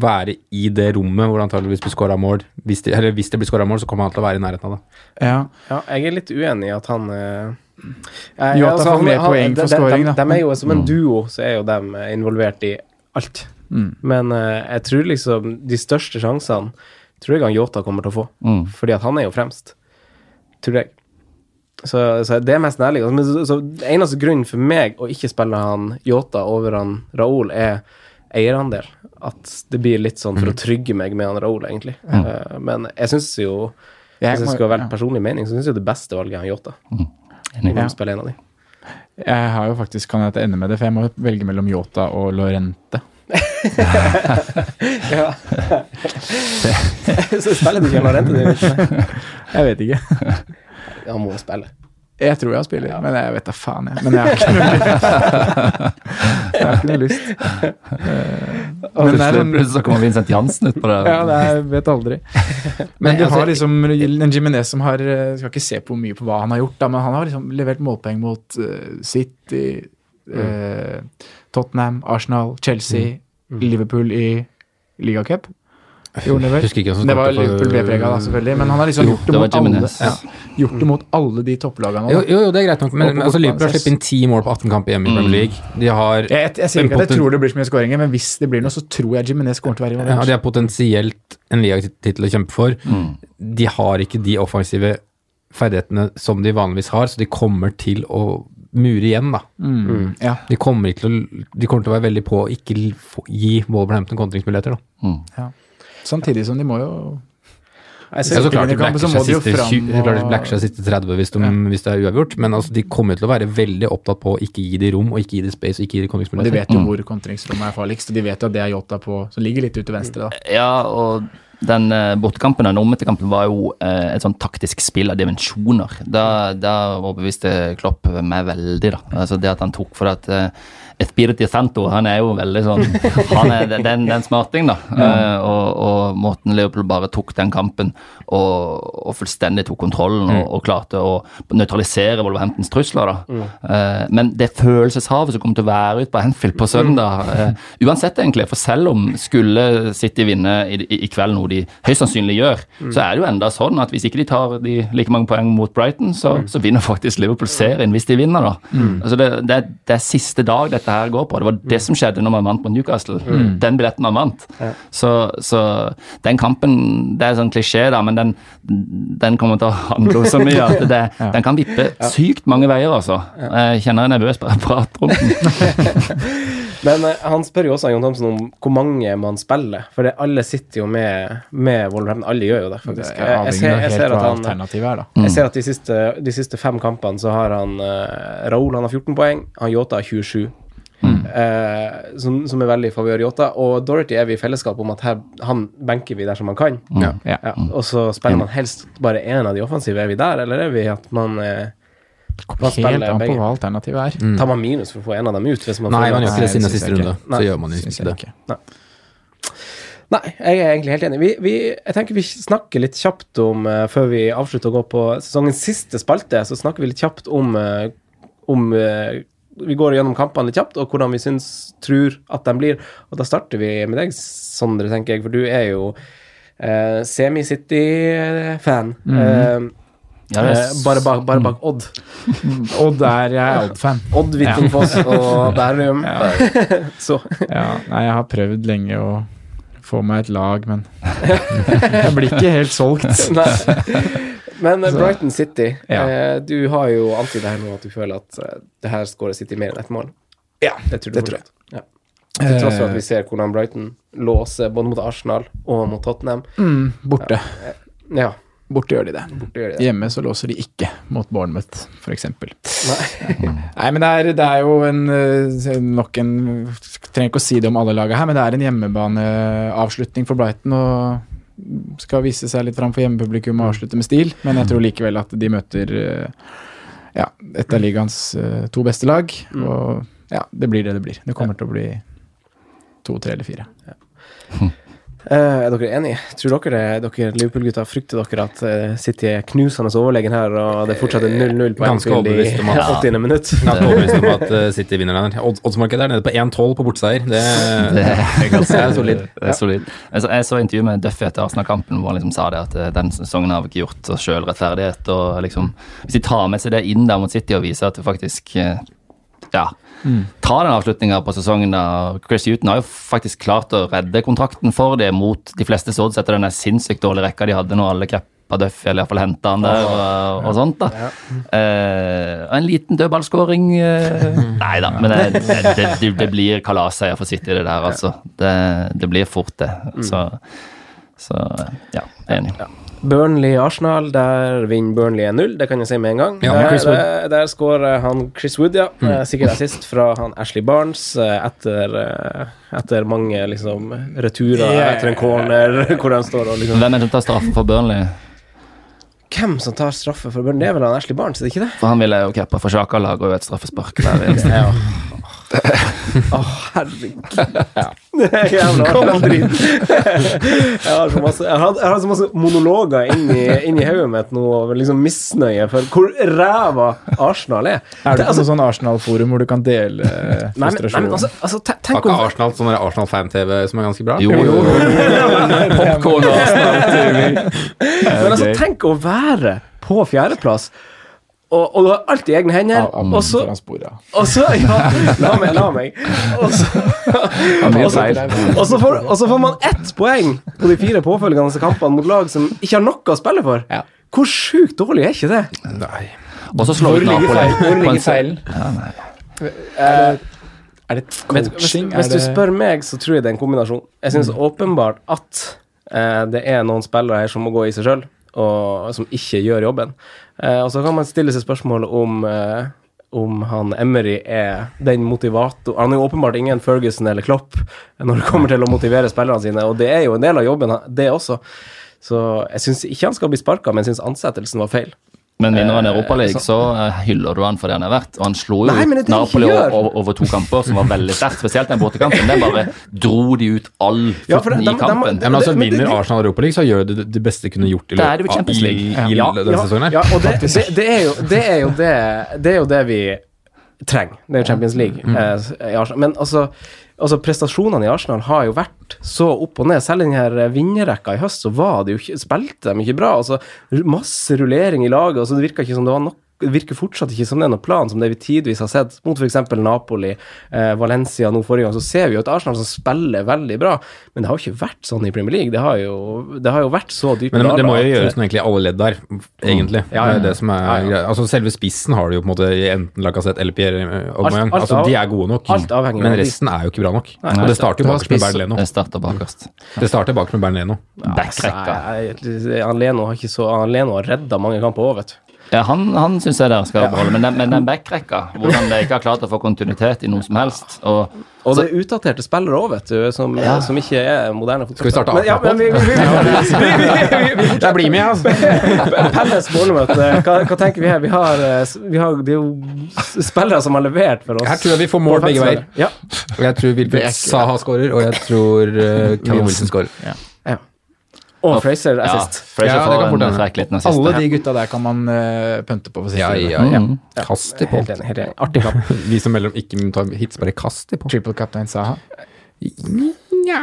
være i det rommet hvor han antageligvis blir skåra mål. Hvis det, eller hvis det blir skåra mål, så kommer han til å være i nærheten av det.
Ja.
Ja, jeg er litt uenig i at han eh, jeg-
altså, får
han-
mer
han-
poeng for
de- de-
da.
De, er jo som en duo, så er jo de eh, involvert i alt.
Mm.
Men eh, jeg tror liksom de største sjansene tror jeg han Yota kommer til å få.
Mm.
Fordi at han er jo fremst. Tror jeg. Så, så det er mest nærliggende. Men så, så eneste grunnen for meg å ikke spille han Yota over han Raoul, er eierandel. At det blir litt sånn
Mm.
for å trygge meg med han Raoul, egentlig. Eh, men jeg syns jo
Jeg
Hvis jeg skal ha
veldig
personlig mening, så syns jeg det beste valget er han Yota.
Enig.
Om å spille en av de.
Jeg har jo faktisk kan jeg ende med det, for jeg må velge mellom Yota og Lorente.
Ja. så spiller du ikke han rente.
Jeg vet ikke.
Han må spille.
Jeg tror jeg spiller, men jeg vet da faen, jeg. Men jeg har ikke noe lyst. Jeg har ikke noe lyst. Eh, Men det en
Plutselig så kommer Vincent Jansen ut på det.
Ja, det er, vet aldri. Men du har liksom en Jimenez som har eh, Skal ikke se på mye på hva han har gjort, da, men han har liksom levert målpoeng mot City, City, eh, Tottenham, Arsenal, Chelsea, Liverpool i ligacup. Gjorde det vel?
Husker ikke hvem som
det var Liverpool B-prega, da, selvfølgelig. Men han har liksom
Jo,
gjort det,
det
mot alle, ja, gjort det mot alle de topplagene.
Jo, jo, jo, det er greit nok, men
men
altså, Liverpool har sluppet inn ti mål på 18 kamper hjemme i Premier League. De har
Jeg, jeg, jeg sier ikke at jeg tror det blir så mye skåringer, men hvis det blir noe, så tror jeg Jimenez kommer til å være
Ja,
involvert.
de har potensielt en ligatittel å kjempe for. De har ikke de offensive ferdighetene som de vanligvis har, så de kommer til å mure igjen, da.
Mm, ja.
De kommer, ikke til å, de kommer til å være veldig på å ikke gi Wolverhampton kontringsmuligheter, da.
Samtidig som de må jo
Jeg
Ja, så klart de blacker seg
må jo
siste
fram
20 så klart de
og-
blacker seg siste 30 hvis, de, hvis det er uavgjort, men altså, de kommer til å være veldig opptatt på å ikke gi de rom, og ikke gi de space, og ikke gi de
Og de vet jo hvor kontringsrommet er farligst, og de vet jo at det er Jota på som ligger litt ute til venstre. da.
Ja, og den eh, bortekampen, den omventekampen, var jo eh, et sånn taktisk spill av dimensjoner. Da, da overbeviste Klopp meg veldig, da. Altså det at han tok for at eh, Espiriti Santo, han er jo veldig sånn Han er den, den, smarting, da. Uh, og, og måten Liverpool bare tok den kampen og, og fullstendig tok kontrollen og, og klarte å nøytralisere Wolverhamptons trusler, da. Uh, men det følelseshavet som kommer til å være ute på Anfield på søndag, uh, uansett egentlig, for selv om skulle City vinne i, i, i kveld, noe de høyst sannsynlig gjør, så er det jo enda sånn at hvis ikke de tar de like mange poeng mot Brighton, så, så vinner faktisk Liverpool serien hvis de vinner, da. Altså det, det, det er siste dag dette her går på. Det var det som skjedde når man vant mot Newcastle. Den billetten man vant. Så, så den kampen, det er sånn klisjé, da, men den, den kommer til å handle så mye at det, den kan vippe sykt mange veier, altså. Jeg kjenner jeg er nervøs bare jeg prater om den.
men eh, han spør jo også Jon Thomsen om hvor mange man spiller. For det, alle sitter jo med, med Wolverhampton. Alle gjør jo det,
Det
faktisk.
er
Jeg, jeg, ser, jeg ser at han
er,
jeg ser at de siste, de siste fem kampene så har han uh, Raoul han har 14 poeng, han Yota har 27. Eh, som, som er veldig i favør Yota. Og Dorothy er vi i fellesskap om at her, han benker vi dersom han kan.
Ja.
Ja.
Ja, og så spiller man helst bare én av de offensive. Er vi der, eller er vi at man, eh, man
Helt an på hva alternativet er.
Mm.
Tar man minus for å få en av dem ut? Hvis man
Nei,
får-
man gjør ikke det
Nei,
siden siste runde. Så
Nei,
gjør man ikke det.
ikke.
Nei, jeg er egentlig helt enig. Vi, vi, jeg tenker vi snakker litt kjapt om, uh, før vi avslutter å gå på sesongens siste spalte, så snakker vi litt kjapt om, om Vi går gjennom kampene litt kjapt, og hvordan vi syns, tror at de blir. Og da starter vi med deg, Sondre, tenker jeg, for du er jo eh, semi-City-fan. Eh,
Ja, det er
eh, bare, bak, bare bak Odd.
Odd er jeg er Odd-fan.
Odd, Hvittingfoss og Bærum. så
Ja, nei, jeg har prøvd lenge å få meg et lag, men jeg blir ikke helt solgt.
Nei. Men eh,
Så-
Brighton City,
Ja.
eh, du har jo alltid det her nå at du føler at eh, det her skårer City mer enn ett mål.
Ja,
det tror
det tror
jeg. Ja. Til tross for at vi ser hvordan Brighton låser både mot Arsenal og mot Tottenham.
Mm, borte.
Ja,
Borte gjør de det.
gjør de det.
Hjemme så låser de ikke mot Bournemouth, f.eks.
Nei.
Nei, men det er, det er jo en nok en Trenger ikke å si det om alle lagene her, men det er en hjemmebaneavslutning for Brighton. og skal vise seg litt fram for hjemmepublikum og avslutte med stil, men jeg tror likevel at de møter eh, ja, et av ligaens eh, to beste lag. Og ja, det blir det det blir. Det kommer til å bli to, tre eller fire.
Eh, er dere enige? Tror dere, det- dere Liverpool-gutta frykter dere at eh, City er knusende overlegen her, og det fortsatt er 0-0 på
Ganske
Anfield i
overbevist om at-
80. minutt?
Ganske overbevist om at eh, City vinner den. Oddsmarkedet er nede på 1-12 på bortseier. Det,
Det er
er solid.
Det er solid. Jeg så, jeg så intervju med Duffy etter Arsenal-kampen hvor han liksom sa det at eh, den sesongen har vi ikke gjort oss sjøl rettferdighet. og liksom, Hvis de tar med seg det inn der mot City og viser at det faktisk eh, ja, ta den avslutninga på sesongen da Chris Huton har jo faktisk klart å redde kontrakten for det mot de fleste odds etter den sinnssykt dårlige rekka de hadde når alle cappa Duffy, eller iallfall henta han der, og, og sånt. da. Eh, og en liten dødballskåring uh, Nei da, men det, det, det, det blir kalasseier for City, det der, altså. Det, det blir fort, det. Så, så ja, enig. Ja.
Burnley-Arsenal, der vinner Burnley 1-0, det kan jeg si med en gang.
Ja,
der, der, der skårer han Chris Wood, ja. Mm. Sikkert assist fra han Ashley Barnes eh, etter, eh, etter mange liksom returer
Yeah.
etter en corner hvor han står og liksom
Hvem er det som tar straffen for Burnley?
Hvem som tar straffe for Burnley? Det er vel han Ashley Barnes, er det ikke det?
For han ville jo cappa for Sjaka Og et straffespark der. eneste
Ja. Å, herregud. Det er jævla dritt. Jeg har så masse, jeg har, jeg har så masse monologer inni, inni hodet mitt nå over liksom misnøye for hvor ræva Arsenal er.
Er du
Det-
på
altså,
noe sånn Arsenal-forum hvor du kan dele frustrasjonen?
nei, men altså, altså
Har ikke Arsenal sånn Arsenal-fan-TV som er ganske bra?
Jo, jo. Popcorn og Arsenal-TV.
Men altså, tenk å være på fjerdeplass, og, og du har alt i egne hender, og så. Og så Ja, la meg, la meg. Og så, og så, og så, får, får man ett poeng på de fire påfølgende kampene mot lag som ikke har noe å spille for. Hvor sjukt dårlig er ikke det?
Nei.
Og så slår ut Napoli.
hvor
på en
ligger feilen?
Ja, nei.
Er det coaching?
hvis,
hvis
du spør meg, så tror jeg det er en kombinasjon. Jeg syns åpenbart at uh, det er noen spillere her som må gå i seg sjøl, og som ikke gjør jobben. Eh, og så kan man stille seg spørsmål om eh, om han Emery er den motivator Han er jo åpenbart ingen Ferguson eller Klopp når det kommer til å motivere spillerne sine, og det er jo en del av jobben, det også. Så jeg syns ikke han skal bli sparka, men jeg syns ansettelsen var feil.
Men vinner han
Eh,
Europaligaen,
så-
så eh, hyller du han for det han er verdt. Og han slo jo
Nei, det det
Napoli over, over to kamper, som var veldig sterkt. Spesielt den bortekampen. Den bare dro de ut all
Ja,
futten
de-
i kampen.
Ja, men altså, Vinner Arsenal Europa League, så gjør det det beste kunne gjort i,
løpet, det Champions League.
i, i
Ja,
denne sesongen. her.
Ja, og det, det, det, er jo, det er jo det Det er jo det vi trenger. Det er jo Champions League. Mm. i Arsenal. Men altså, altså prestasjonene i Arsenal har jo vært så opp og ned. Selv den her eh, vinnerrekka i høst, så var det jo ikke Spilte de ikke bra. Altså, masse rullering i laget, og så det virka ikke som det var nok det virker fortsatt ikke som det er noen plan, som det vi tidvis har sett mot f.eks. Napoli, eh, Valencia nå forrige gang, så ser vi jo et Arsenal som spiller veldig bra, men det har jo ikke vært sånn i Premier League. Det har jo, det har jo vært så dypt
Men det, det må jo gjøres noe egentlig i alle ledd der, egentlig.
Ja, ja,
Det
ja.
er det som er
Ja, ja.
Altså Selve spissen har du jo på en måte i enten Lacassette eller Pierre Aubameyang.
alt
Altså, de er gode nok,
alt
men resten er jo ikke bra nok.
Nei,
Og det starter jo bakerst med Bernt Leno.
Det starter bakerst.
Det starter bakerst med Bernt Leno.
Backrekka.
Nei, han Leno har ikke så Han Leno har redda mange kamper òg, vet du.
Ja, han, han syns jeg dere skal beholde, men den, men den backrekka, hvordan de ikke har klart å få kontinuitet i noe som helst og
Og det er utdaterte spillere òg, vet du, som,
Ja.
som ikke er moderne
Skal vi starte
av? ja, men vi, vi, vi, vi, vi, vi, vi,
Jeg blir med, altså!
Pelles Bournemouth, eh, hva, hva tenker vi her? Vi har, eh, vi har Det er jo spillere som har levert for oss.
Her tror jeg vi får mål begge veier.
Ja.
Og jeg tror Wilfred Saha skårer, og jeg tror uh, Wilson skårer.
Og Fraser
Ja,
assist.
Fraser
Ja,
får en frekk liten assist.
Alle de gutta der kan man uh, pønte på for siste
Ja,
runde.
ja, ja.
Mm.
Kast i på.
Helt enig. helt enig. Artig kamp.
Vi som melder om ikke tar hits, bare kast i på.
Triple Captain Saha.
Ja,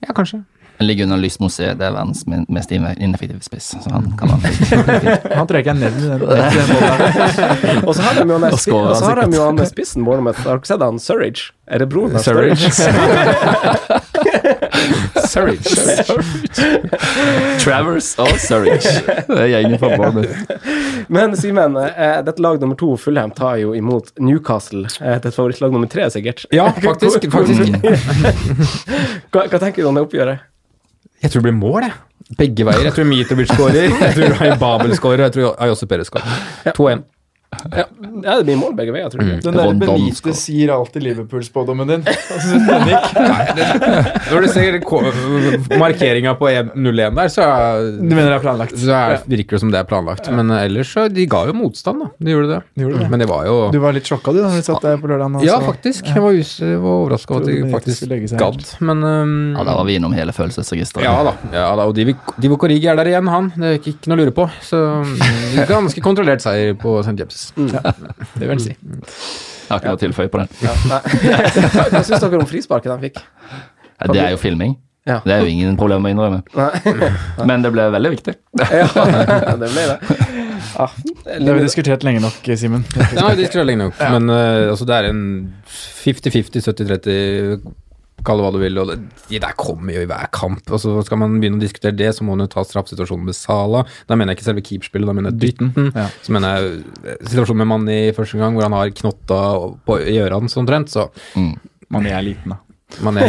ja kanskje.
Han ligger under Lysmose, det er verdens mest ineffektive spiss, så han kan han
Han tror jeg ikke er nevnt i den-.
Og så har de jo han spissen Bournemouth. Har dere sett han Surridge? Er det broren hans?
Surridge.
Surridge.
Travers og Surridge. Det er gjengen fra Bournemouth.
Men Simen, eh, dette lag nummer to, Fulham, tar jo imot Newcastle. Ditt dette favorittlag nummer tre, sikkert.
Ja, faktisk. faktisk.
Hva, hva tenker du om det oppgjøret?
Jeg tror det blir mål, jeg. Begge veier. Jeg tror Mitrovic skårer, jeg tror Babel skårer, og jeg tror Ayose Perez skårer. 2-1.
Ja, ja, det blir mål begge veier, tror jeg.
Den der
Benite
Benitez sier alltid Liverpool-spådommen din. Altså, Henrik,
Når du ser markeringa på 1-0-1 der, så, er,
du mener det er planlagt?
så er, virker det som det er planlagt. Men ellers så De ga jo motstand, da. De gjorde det.
De gjorde det.
Men det var jo
Du var litt sjokka du da du satt der på lørdagen?
Ja, faktisk. Jeg var, us var overraska over at de faktisk gadd. Men um,
Ja, da var vi innom hele følelsesregisteret.
Ja da. ja da. Og Divo- Divo Korigi er der igjen, han. Det er ikke, ikke noe å lure på. Så mm, ganske kontrollert seier på St. James'.
Det vil jeg si.
Jeg har ikke noe å tilføye på den.
Ja, nei. Hva, syns dere om frisparket han fikk?
Ja, det er jo filming.
Ja.
Det er jo ingen problem å innrømme.
Nei.
Men det ble veldig viktig.
Ja, det ble det. Ja.
Det har vi diskutert lenge nok, Simen.
Det har vi diskutert lenge nok, men uh, altså, det er en 50-50, 70-30, kall det hva du vil. Og det, de der kommer jo i hver kamp. Og så skal man begynne å diskutere det, så må man jo ta straffesituasjonen med Sala. Da mener jeg ikke selve keeperspillet, da mener jeg dytten.
Ja.
Så mener jeg eh, situasjonen med Manni første gang, hvor han har knotta på i ørene, hans omtrent. Så
Man er liten, da.
Man det,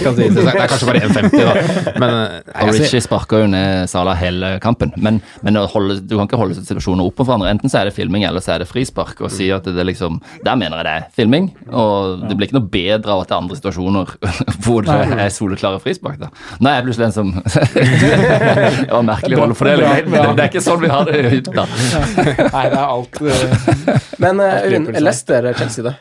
skal sies. det er kanskje bare 1,50, da. Men eh,
Og
jeg
Richie sparka jo ned Sala hele kampen. Men, men å holde, du kan ikke holde situasjoner opp for hverandre. Enten så er det filming, eller så er det frispark. Og si at det liksom Der mener jeg det er filming. Og det blir ikke noe bedre av at det er andre situasjoner hvor det er soleklare frispark. da Nå er jeg plutselig en som Det var merkelig rollefordeling. Det, det, det er ikke sånn vi har det i da
Nei, det er alt eh,
Men eh. Leicester-Chelsea, da?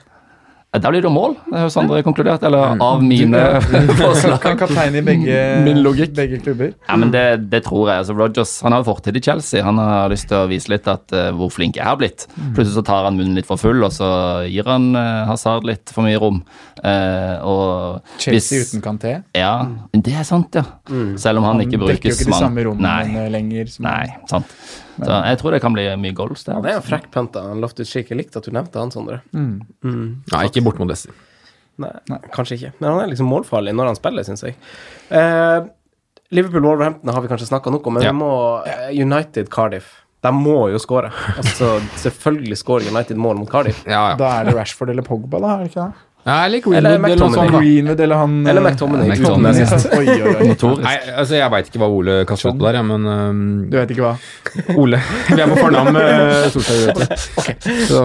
Da blir det mål, har jo Sondre konkludert. Eller av mine forslag.
Han kan kaptein i begge,
Min logikk.
begge klubber.
Ja, men det, det tror jeg. altså Rogers han har fortid i Chelsea. Han har lyst til å vise litt at uh, hvor flink jeg har blitt. Plutselig så tar han munnen litt for full, og så gir han uh, Hazard litt for mye rom. Uh,
Chelsea
hvis-
uten Kanté.
Ja, mm. det er sant, ja. Selv om han, ikke brukes.
Han dekker jo ikke de samme rommene lenger. Som
nei, sant. Så jeg tror det kan bli mye goals der.
Ja, det er en frekk penta. Loftus Cheek. Jeg likte at du nevnte han, Sondre.
Nei, ikke bort mot Leicester.
Nei, kanskje ikke. Men han er liksom målfarlig når han spiller, syns jeg. Eh, Liverpool-Wolverhampton har vi kanskje snakka nok om, men
Ja.
vi må eh, United-Cardiff. De må jo skåre. Altså, selvfølgelig skårer United mål mot Cardiff.
Ja, ja.
Da er det Rashford eller Pogba, da? er det ikke det?
Ja eller Greenwood eller eller
McTominay.
Greenwood eller han
Eller
eh,
McTominay.
McTominay.
uten.
Oi, oi, oi.
Nei, altså Jeg veit ikke hva Ole kaster ut på der, men um,
Du vet ikke hva?
Ole. Vi er på fornavn med Solskjær. Okay. Så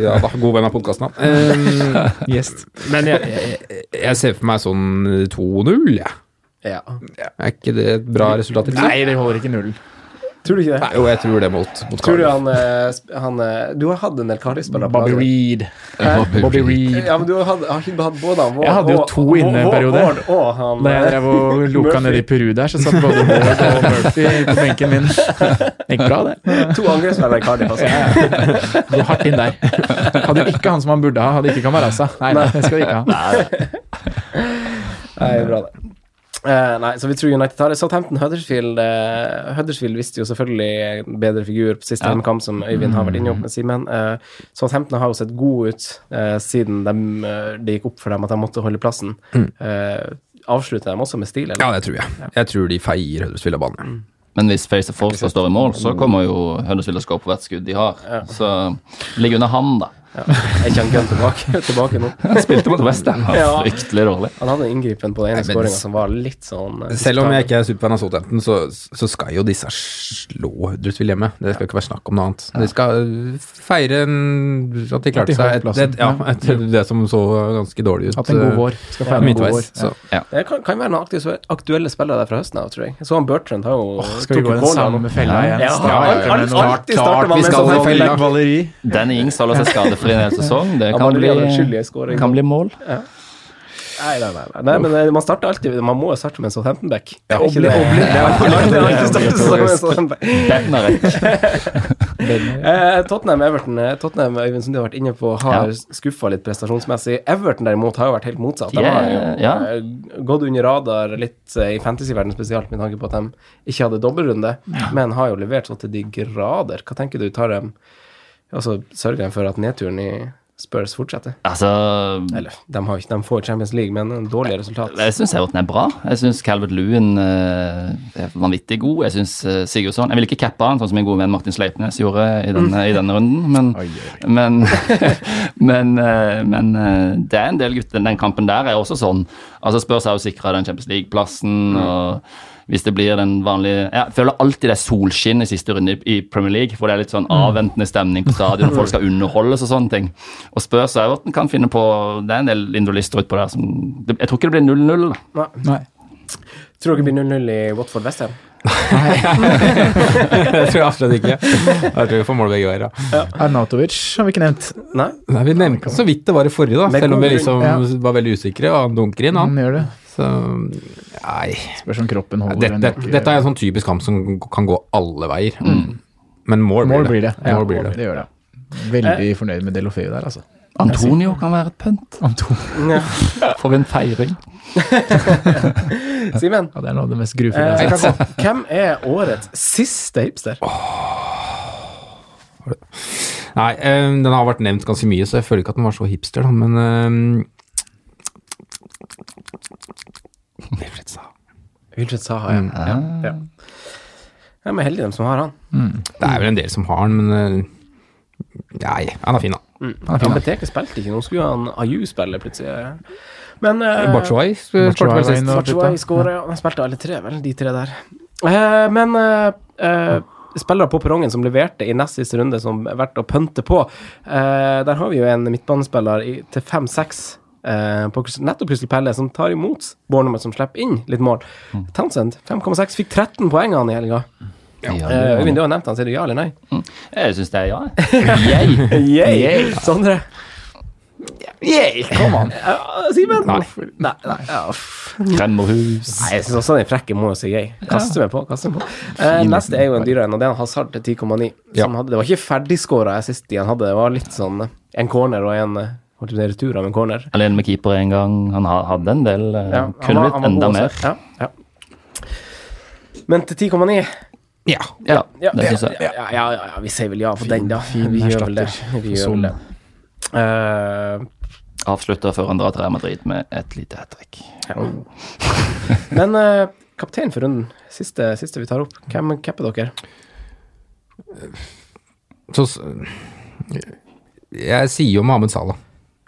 ja da, god venn av podkasten, han. Um,
yes.
men jeg, jeg, jeg ser for meg sånn 2-0, jeg.
Ja.
Er ikke det et bra resultat?
Nei, det holder ikke nullen.
Tror du ikke det?
Nei, jo, jeg tror det mot, mot
Tror du han, eh, han eh, Du har hatt en del Cardiff-spillere på
Bobby. Reed.
Bobby
Bobby
Reed.
Ja, men du har, hatt, har ikke du hatt både han Ward
Jeg hadde jo to
og-
inne en periode.
Ward og han
Da jeg drev og loka
ned
nede i Peru der, så satt både Ward og Murphy på benken min. Gikk bra, det.
To angrepsspillere i Cardiff, altså.
Gå hardt inn der. Hadde ikke han som han burde ha, hadde ikke Kamaraza. Nei, nei, det skal vi ikke ha.
Nei, det er bra det. Eh, nei, så vi tror United tar det. Southampton Huddersfield uh, Huddersfield visste jo selvfølgelig en bedre figur på siste hjemmekamp, som Øyvind har vært innom med Simen. Uh, Southampton har jo sett gode ut siden de, det gikk opp for dem at de måtte holde plassen. Eh, avslutter de også med stil, eller?
Ja, det tror jeg. Jeg tror de feier Huddersfield av banen.
Men hvis Face of Force står i mål, så kommer jo Huddersfield til å skåre på hvert skudd de har. Så det ligger under han, da.
Er ikke han Gunn tilbake, tilbake nå?
Han spilte mot Westham.
Ja.
Fryktelig dårlig.
Han hadde inngripen på den ene skåringa som var litt sånn eh,
Selv om jeg ikke er superfan av Southampton, så, så skal jo disse slå Huddersfield hjemme. Det skal ikke være snakk om noe annet. De skal feire en, at de klarte seg et, et, ja, etter det som så ganske dårlig ut.
Hatt en god
eh,
vår. Skal feire en god vår.
Så, ja.
Det kan, kan være noen aktuelle, aktuelle spillere der fra høsten av, tror jeg. Jeg så han Bertrand har jo
Skal vi gå i den samme fella igjen?
Ja, alltid starter man
vi
med
skal
sånn
i fella.
Den Ings holder seg skadefri en hel sesong. Det kan bli, kan bli mål.
Nei, nei, nei, nei. nei men eh, man starter alltid Man må jo starte med en Southampton-back.
Ja.
Bednarek.
Eh, Tottenham-Everton eh, Tottenham Øyvind, som du har vært inne på, har
Ja.
skuffa litt prestasjonsmessig. Everton derimot har jo vært helt motsatt. De har jo
ja.
eh, gått under radar litt i i fantasyverdenen spesielt, med tanke på at de ikke hadde dobbeltrunde, men har jo levert så til de grader. Hva tenker du? Tar dem Altså, Sørger de for at nedturen i Spurs fortsetter?
Altså
Eller, de, har ikke, de får Champions League, men en dårlig resultat.
Jeg jeg syns Everton er bra. Jeg syns Calvert Lewin uh, er vanvittig god. Jeg syns uh, Sigurdsson Jeg vil ikke cappe han, sånn som min gode venn Martin Sleipnes gjorde i denne, i denne runden, men
Oi, oi.
Men, men, uh, men eh, det er en del gutter. Den kampen der er også sånn. Altså Spurs har jo sikra den Champions League-plassen. og hvis det blir den vanlige Jeg føler alltid det er solskinn i siste runde i Premier League, hvor det er litt sånn avventende stemning på stadion, og folk skal underholdes og sånne ting. Og Spurs og Everton kan finne på Det er en del indolister utpå der som Jeg tror ikke det blir 0-0. da.
Nei.
Tror du ikke det blir 0-0 i Watford Westham?
det tror jeg absolutt ikke. Jeg tror vi får mål begge veier. Ja.
Arnautovic har vi ikke nevnt.
Nei?
Nei, vi nevnte så vidt det var i forrige, da.
Med
Selv om vi liksom
ja.
var veldig usikre, og han dunker inn,
Han
han.
gjør det.
Så nei.
Spørs om kroppen holder.
Det, det,
uke.
dette er en sånn typisk kamp som kan gå alle veier. Men mål,
Mål blir det. Ja,
Mål blir det.
det gjør det. Veldig fornøyd med Delofeu der, altså.
Antonio kan være et pønt.
Antonio.
For en feiring.
Simen?
Ja, det er noe av det mest grufulle
Eh,
jeg har sett.
hvem er årets siste hipster?
Nei, eh, den har vært nevnt ganske mye, så jeg føler ikke at den var så hipster, da, men eh, Wilfred Saha.
Wilfred Saha, ja. ja. ja. De er heldig dem som har han.
Det er vel en del som har han, men eh, Nei, han er fin, da.
Han Beteke spilte ikke, nå skulle han Ayu spille plutselig. Men uh.
Batshuayi
skåra, ja. Han spilte alle tre, vel, de tre der. Uh, men uh, uh, spillere på perrongen som leverte i nest siste runde, som er verdt å pønte på. Eh, der har vi jo en midtbanespiller i, til 5-6 eh, på nettopp Crystal Pelle, som tar imot Bournemouth, som slipper inn litt mål. Townsend 5,6, fikk 13 poeng han i helga.
Ja,
Eh, Øyvind, du har nevnt han, sier du ja eller nei?
Jeg syns det er ja. Yay.
Yay. Sondre?
Yay, come on.
Uh, Simen?
Nei.
Nei, nei, ja.
Kremmerhus.
Nei, jeg syns også den frekke må jo si yay. Kaste meg på. kaste meg på. Uh, neste er jo en dyrere en, og det er en Hazard til 10,9.
Ja.
Det var ikke ferdigskåra sist de han hadde, det var litt sånn en corner og en holdt på å si retur av en corner.
Alene med keeper en gang. Han hadde en del eh,
Ja,
Kunne
var-
blitt enda mer.
Ja, ja. Men til 10,9
Ja.
Ja,
ja,
det syns jeg.
ja, ja, ja, ja, vi sier vel ja for den, da. vi gjør vel det. Vi gjør vel det. Uh,
Avslutter før han drar til Real Madrid med et lite hat trick.
men uh, kaptein for runden, siste, siste vi tar opp. Hvem capper dere?
Så Jeg sier jo Mohammed Salah.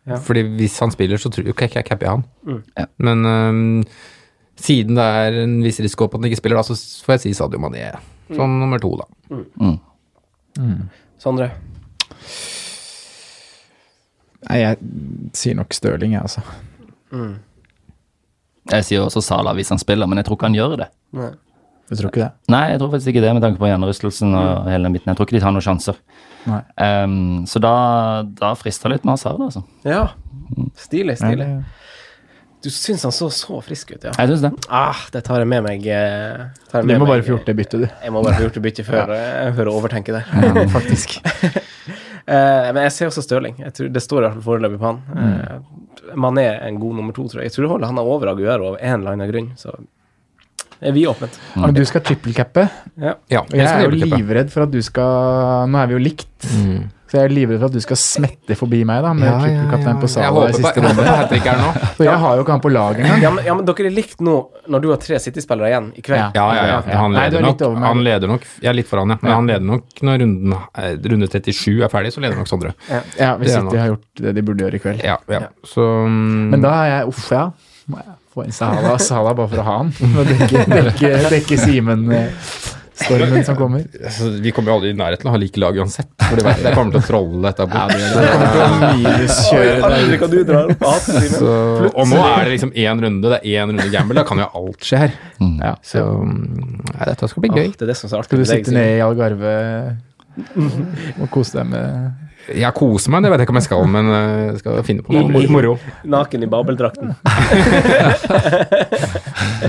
Ja.
Fordi hvis han spiller, så tror jeg ikke jeg capper jeg han.
Mm.
Ja.
Men um, siden det er en viss risiko på at han ikke spiller, da, så får jeg si Sadio Mané Sånn
Mm.
nummer to, da.
Sondre?
Nei, jeg sier nok Stirling, jeg, altså.
Jeg sier også Sala hvis han spiller, men jeg tror ikke han gjør det.
Nei.
Du tror ikke det?
Nei, jeg tror faktisk ikke det, med tanke på hjernerystelsen og hele den biten. Jeg tror ikke de tar noen sjanser. Ehm, så da, da frister det litt med Hazard, altså.
Ja. Stilig, stilig.
Nei,
Du syns han så så frisk ut, ja.
Jeg syns det.
Ah, det tar jeg med meg. eh, tar jeg
Du
med
må
meg,
bare få gjort det byttet, du.
Jeg må bare få gjort det byttet før, ja. før jeg overtenker det.
Ja, faktisk.
uh, men jeg ser også Stirling. Jeg tror, det står i hvert fall foreløpig på han.
Mm.
Eh, Mané er en god nummer to, tror jeg. Jeg tror det holder han er over Aguero av en eller annen grunn. Så er vi åpent.
Men du skal trippelcappe,
Ja.
Ja,
jeg,
jeg
er jo livredd for at du skal Nå er vi jo likt,
Mm.
så jeg er livredd for at du skal smette forbi meg da med
Ja, ja,
trippelkaptein
ja.
på
Jeg
Sala i siste runde.
på.
For jeg har jo ikke han på laget engang.
Ja, men, ja, men dere er likt nå, når du har tre City-spillere igjen i kveld.
Ja.
Ja, ja, ja. Han leder
Nei,
nok. Han leder nok Jeg er litt foran, ja. Men han leder nok når runden, eh, runde 37 er ferdig, så leder nok Sondre.
Ja, hvis City har gjort det de burde gjøre i kveld.
Ja, ja. Så um...
Men da er jeg Uff, ja. Få inn Sahala, Sahala bare for å ha han. Og dekke, dekke, dekke Simen-stormen som kommer.
altså, Vi kommer jo aldri i nærheten av å ha like lag uansett. For det, jeg kommer til å trolle dette
Ja,
bort.
det. Kommer til å minuskjøre deg.
kan du dra opp hatten, Simen.
Så, og nå er det liksom én runde, det er én runde gamble. Da kan jo alt skje her.
Ja.
Så ja, dette skal bli gøy.
Ah, det er det som er artig
Skal du sitte
ned
nede i Algarve og kose deg med
Jeg koser meg, det vet jeg ikke om jeg skal, men eh, jeg skal finne på noe moro.
Naken i babeldrakten.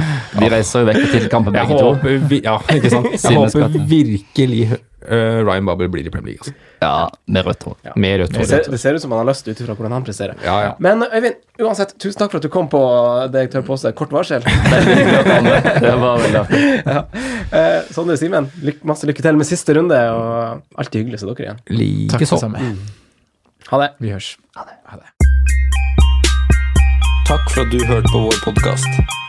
Vi reiser jo vekk til kampen
Jeg
begge to.
vi, ja, ikke sant? Jeg håper virkelig uh, Ryan Babel blir i Premier League. Altså.
Ja, med rødt hår.
Med rødt
Det
hår.
ser, det ser ut som han har lyst ut ifra hvordan han presterer.
Ja, ja.
Men Øyvind, uansett, tusen takk for at du kom på det jeg tør påstå kort varsel.
Det var veldig artig.
ja. Uh, Sondre Simen, lyk, masse lykke til med siste runde, og alltid hyggelig å se dere igjen.
Takk
Ha
det samme.
Ha det.
Vi hørs.
Takk for at du hørte på vår podkast.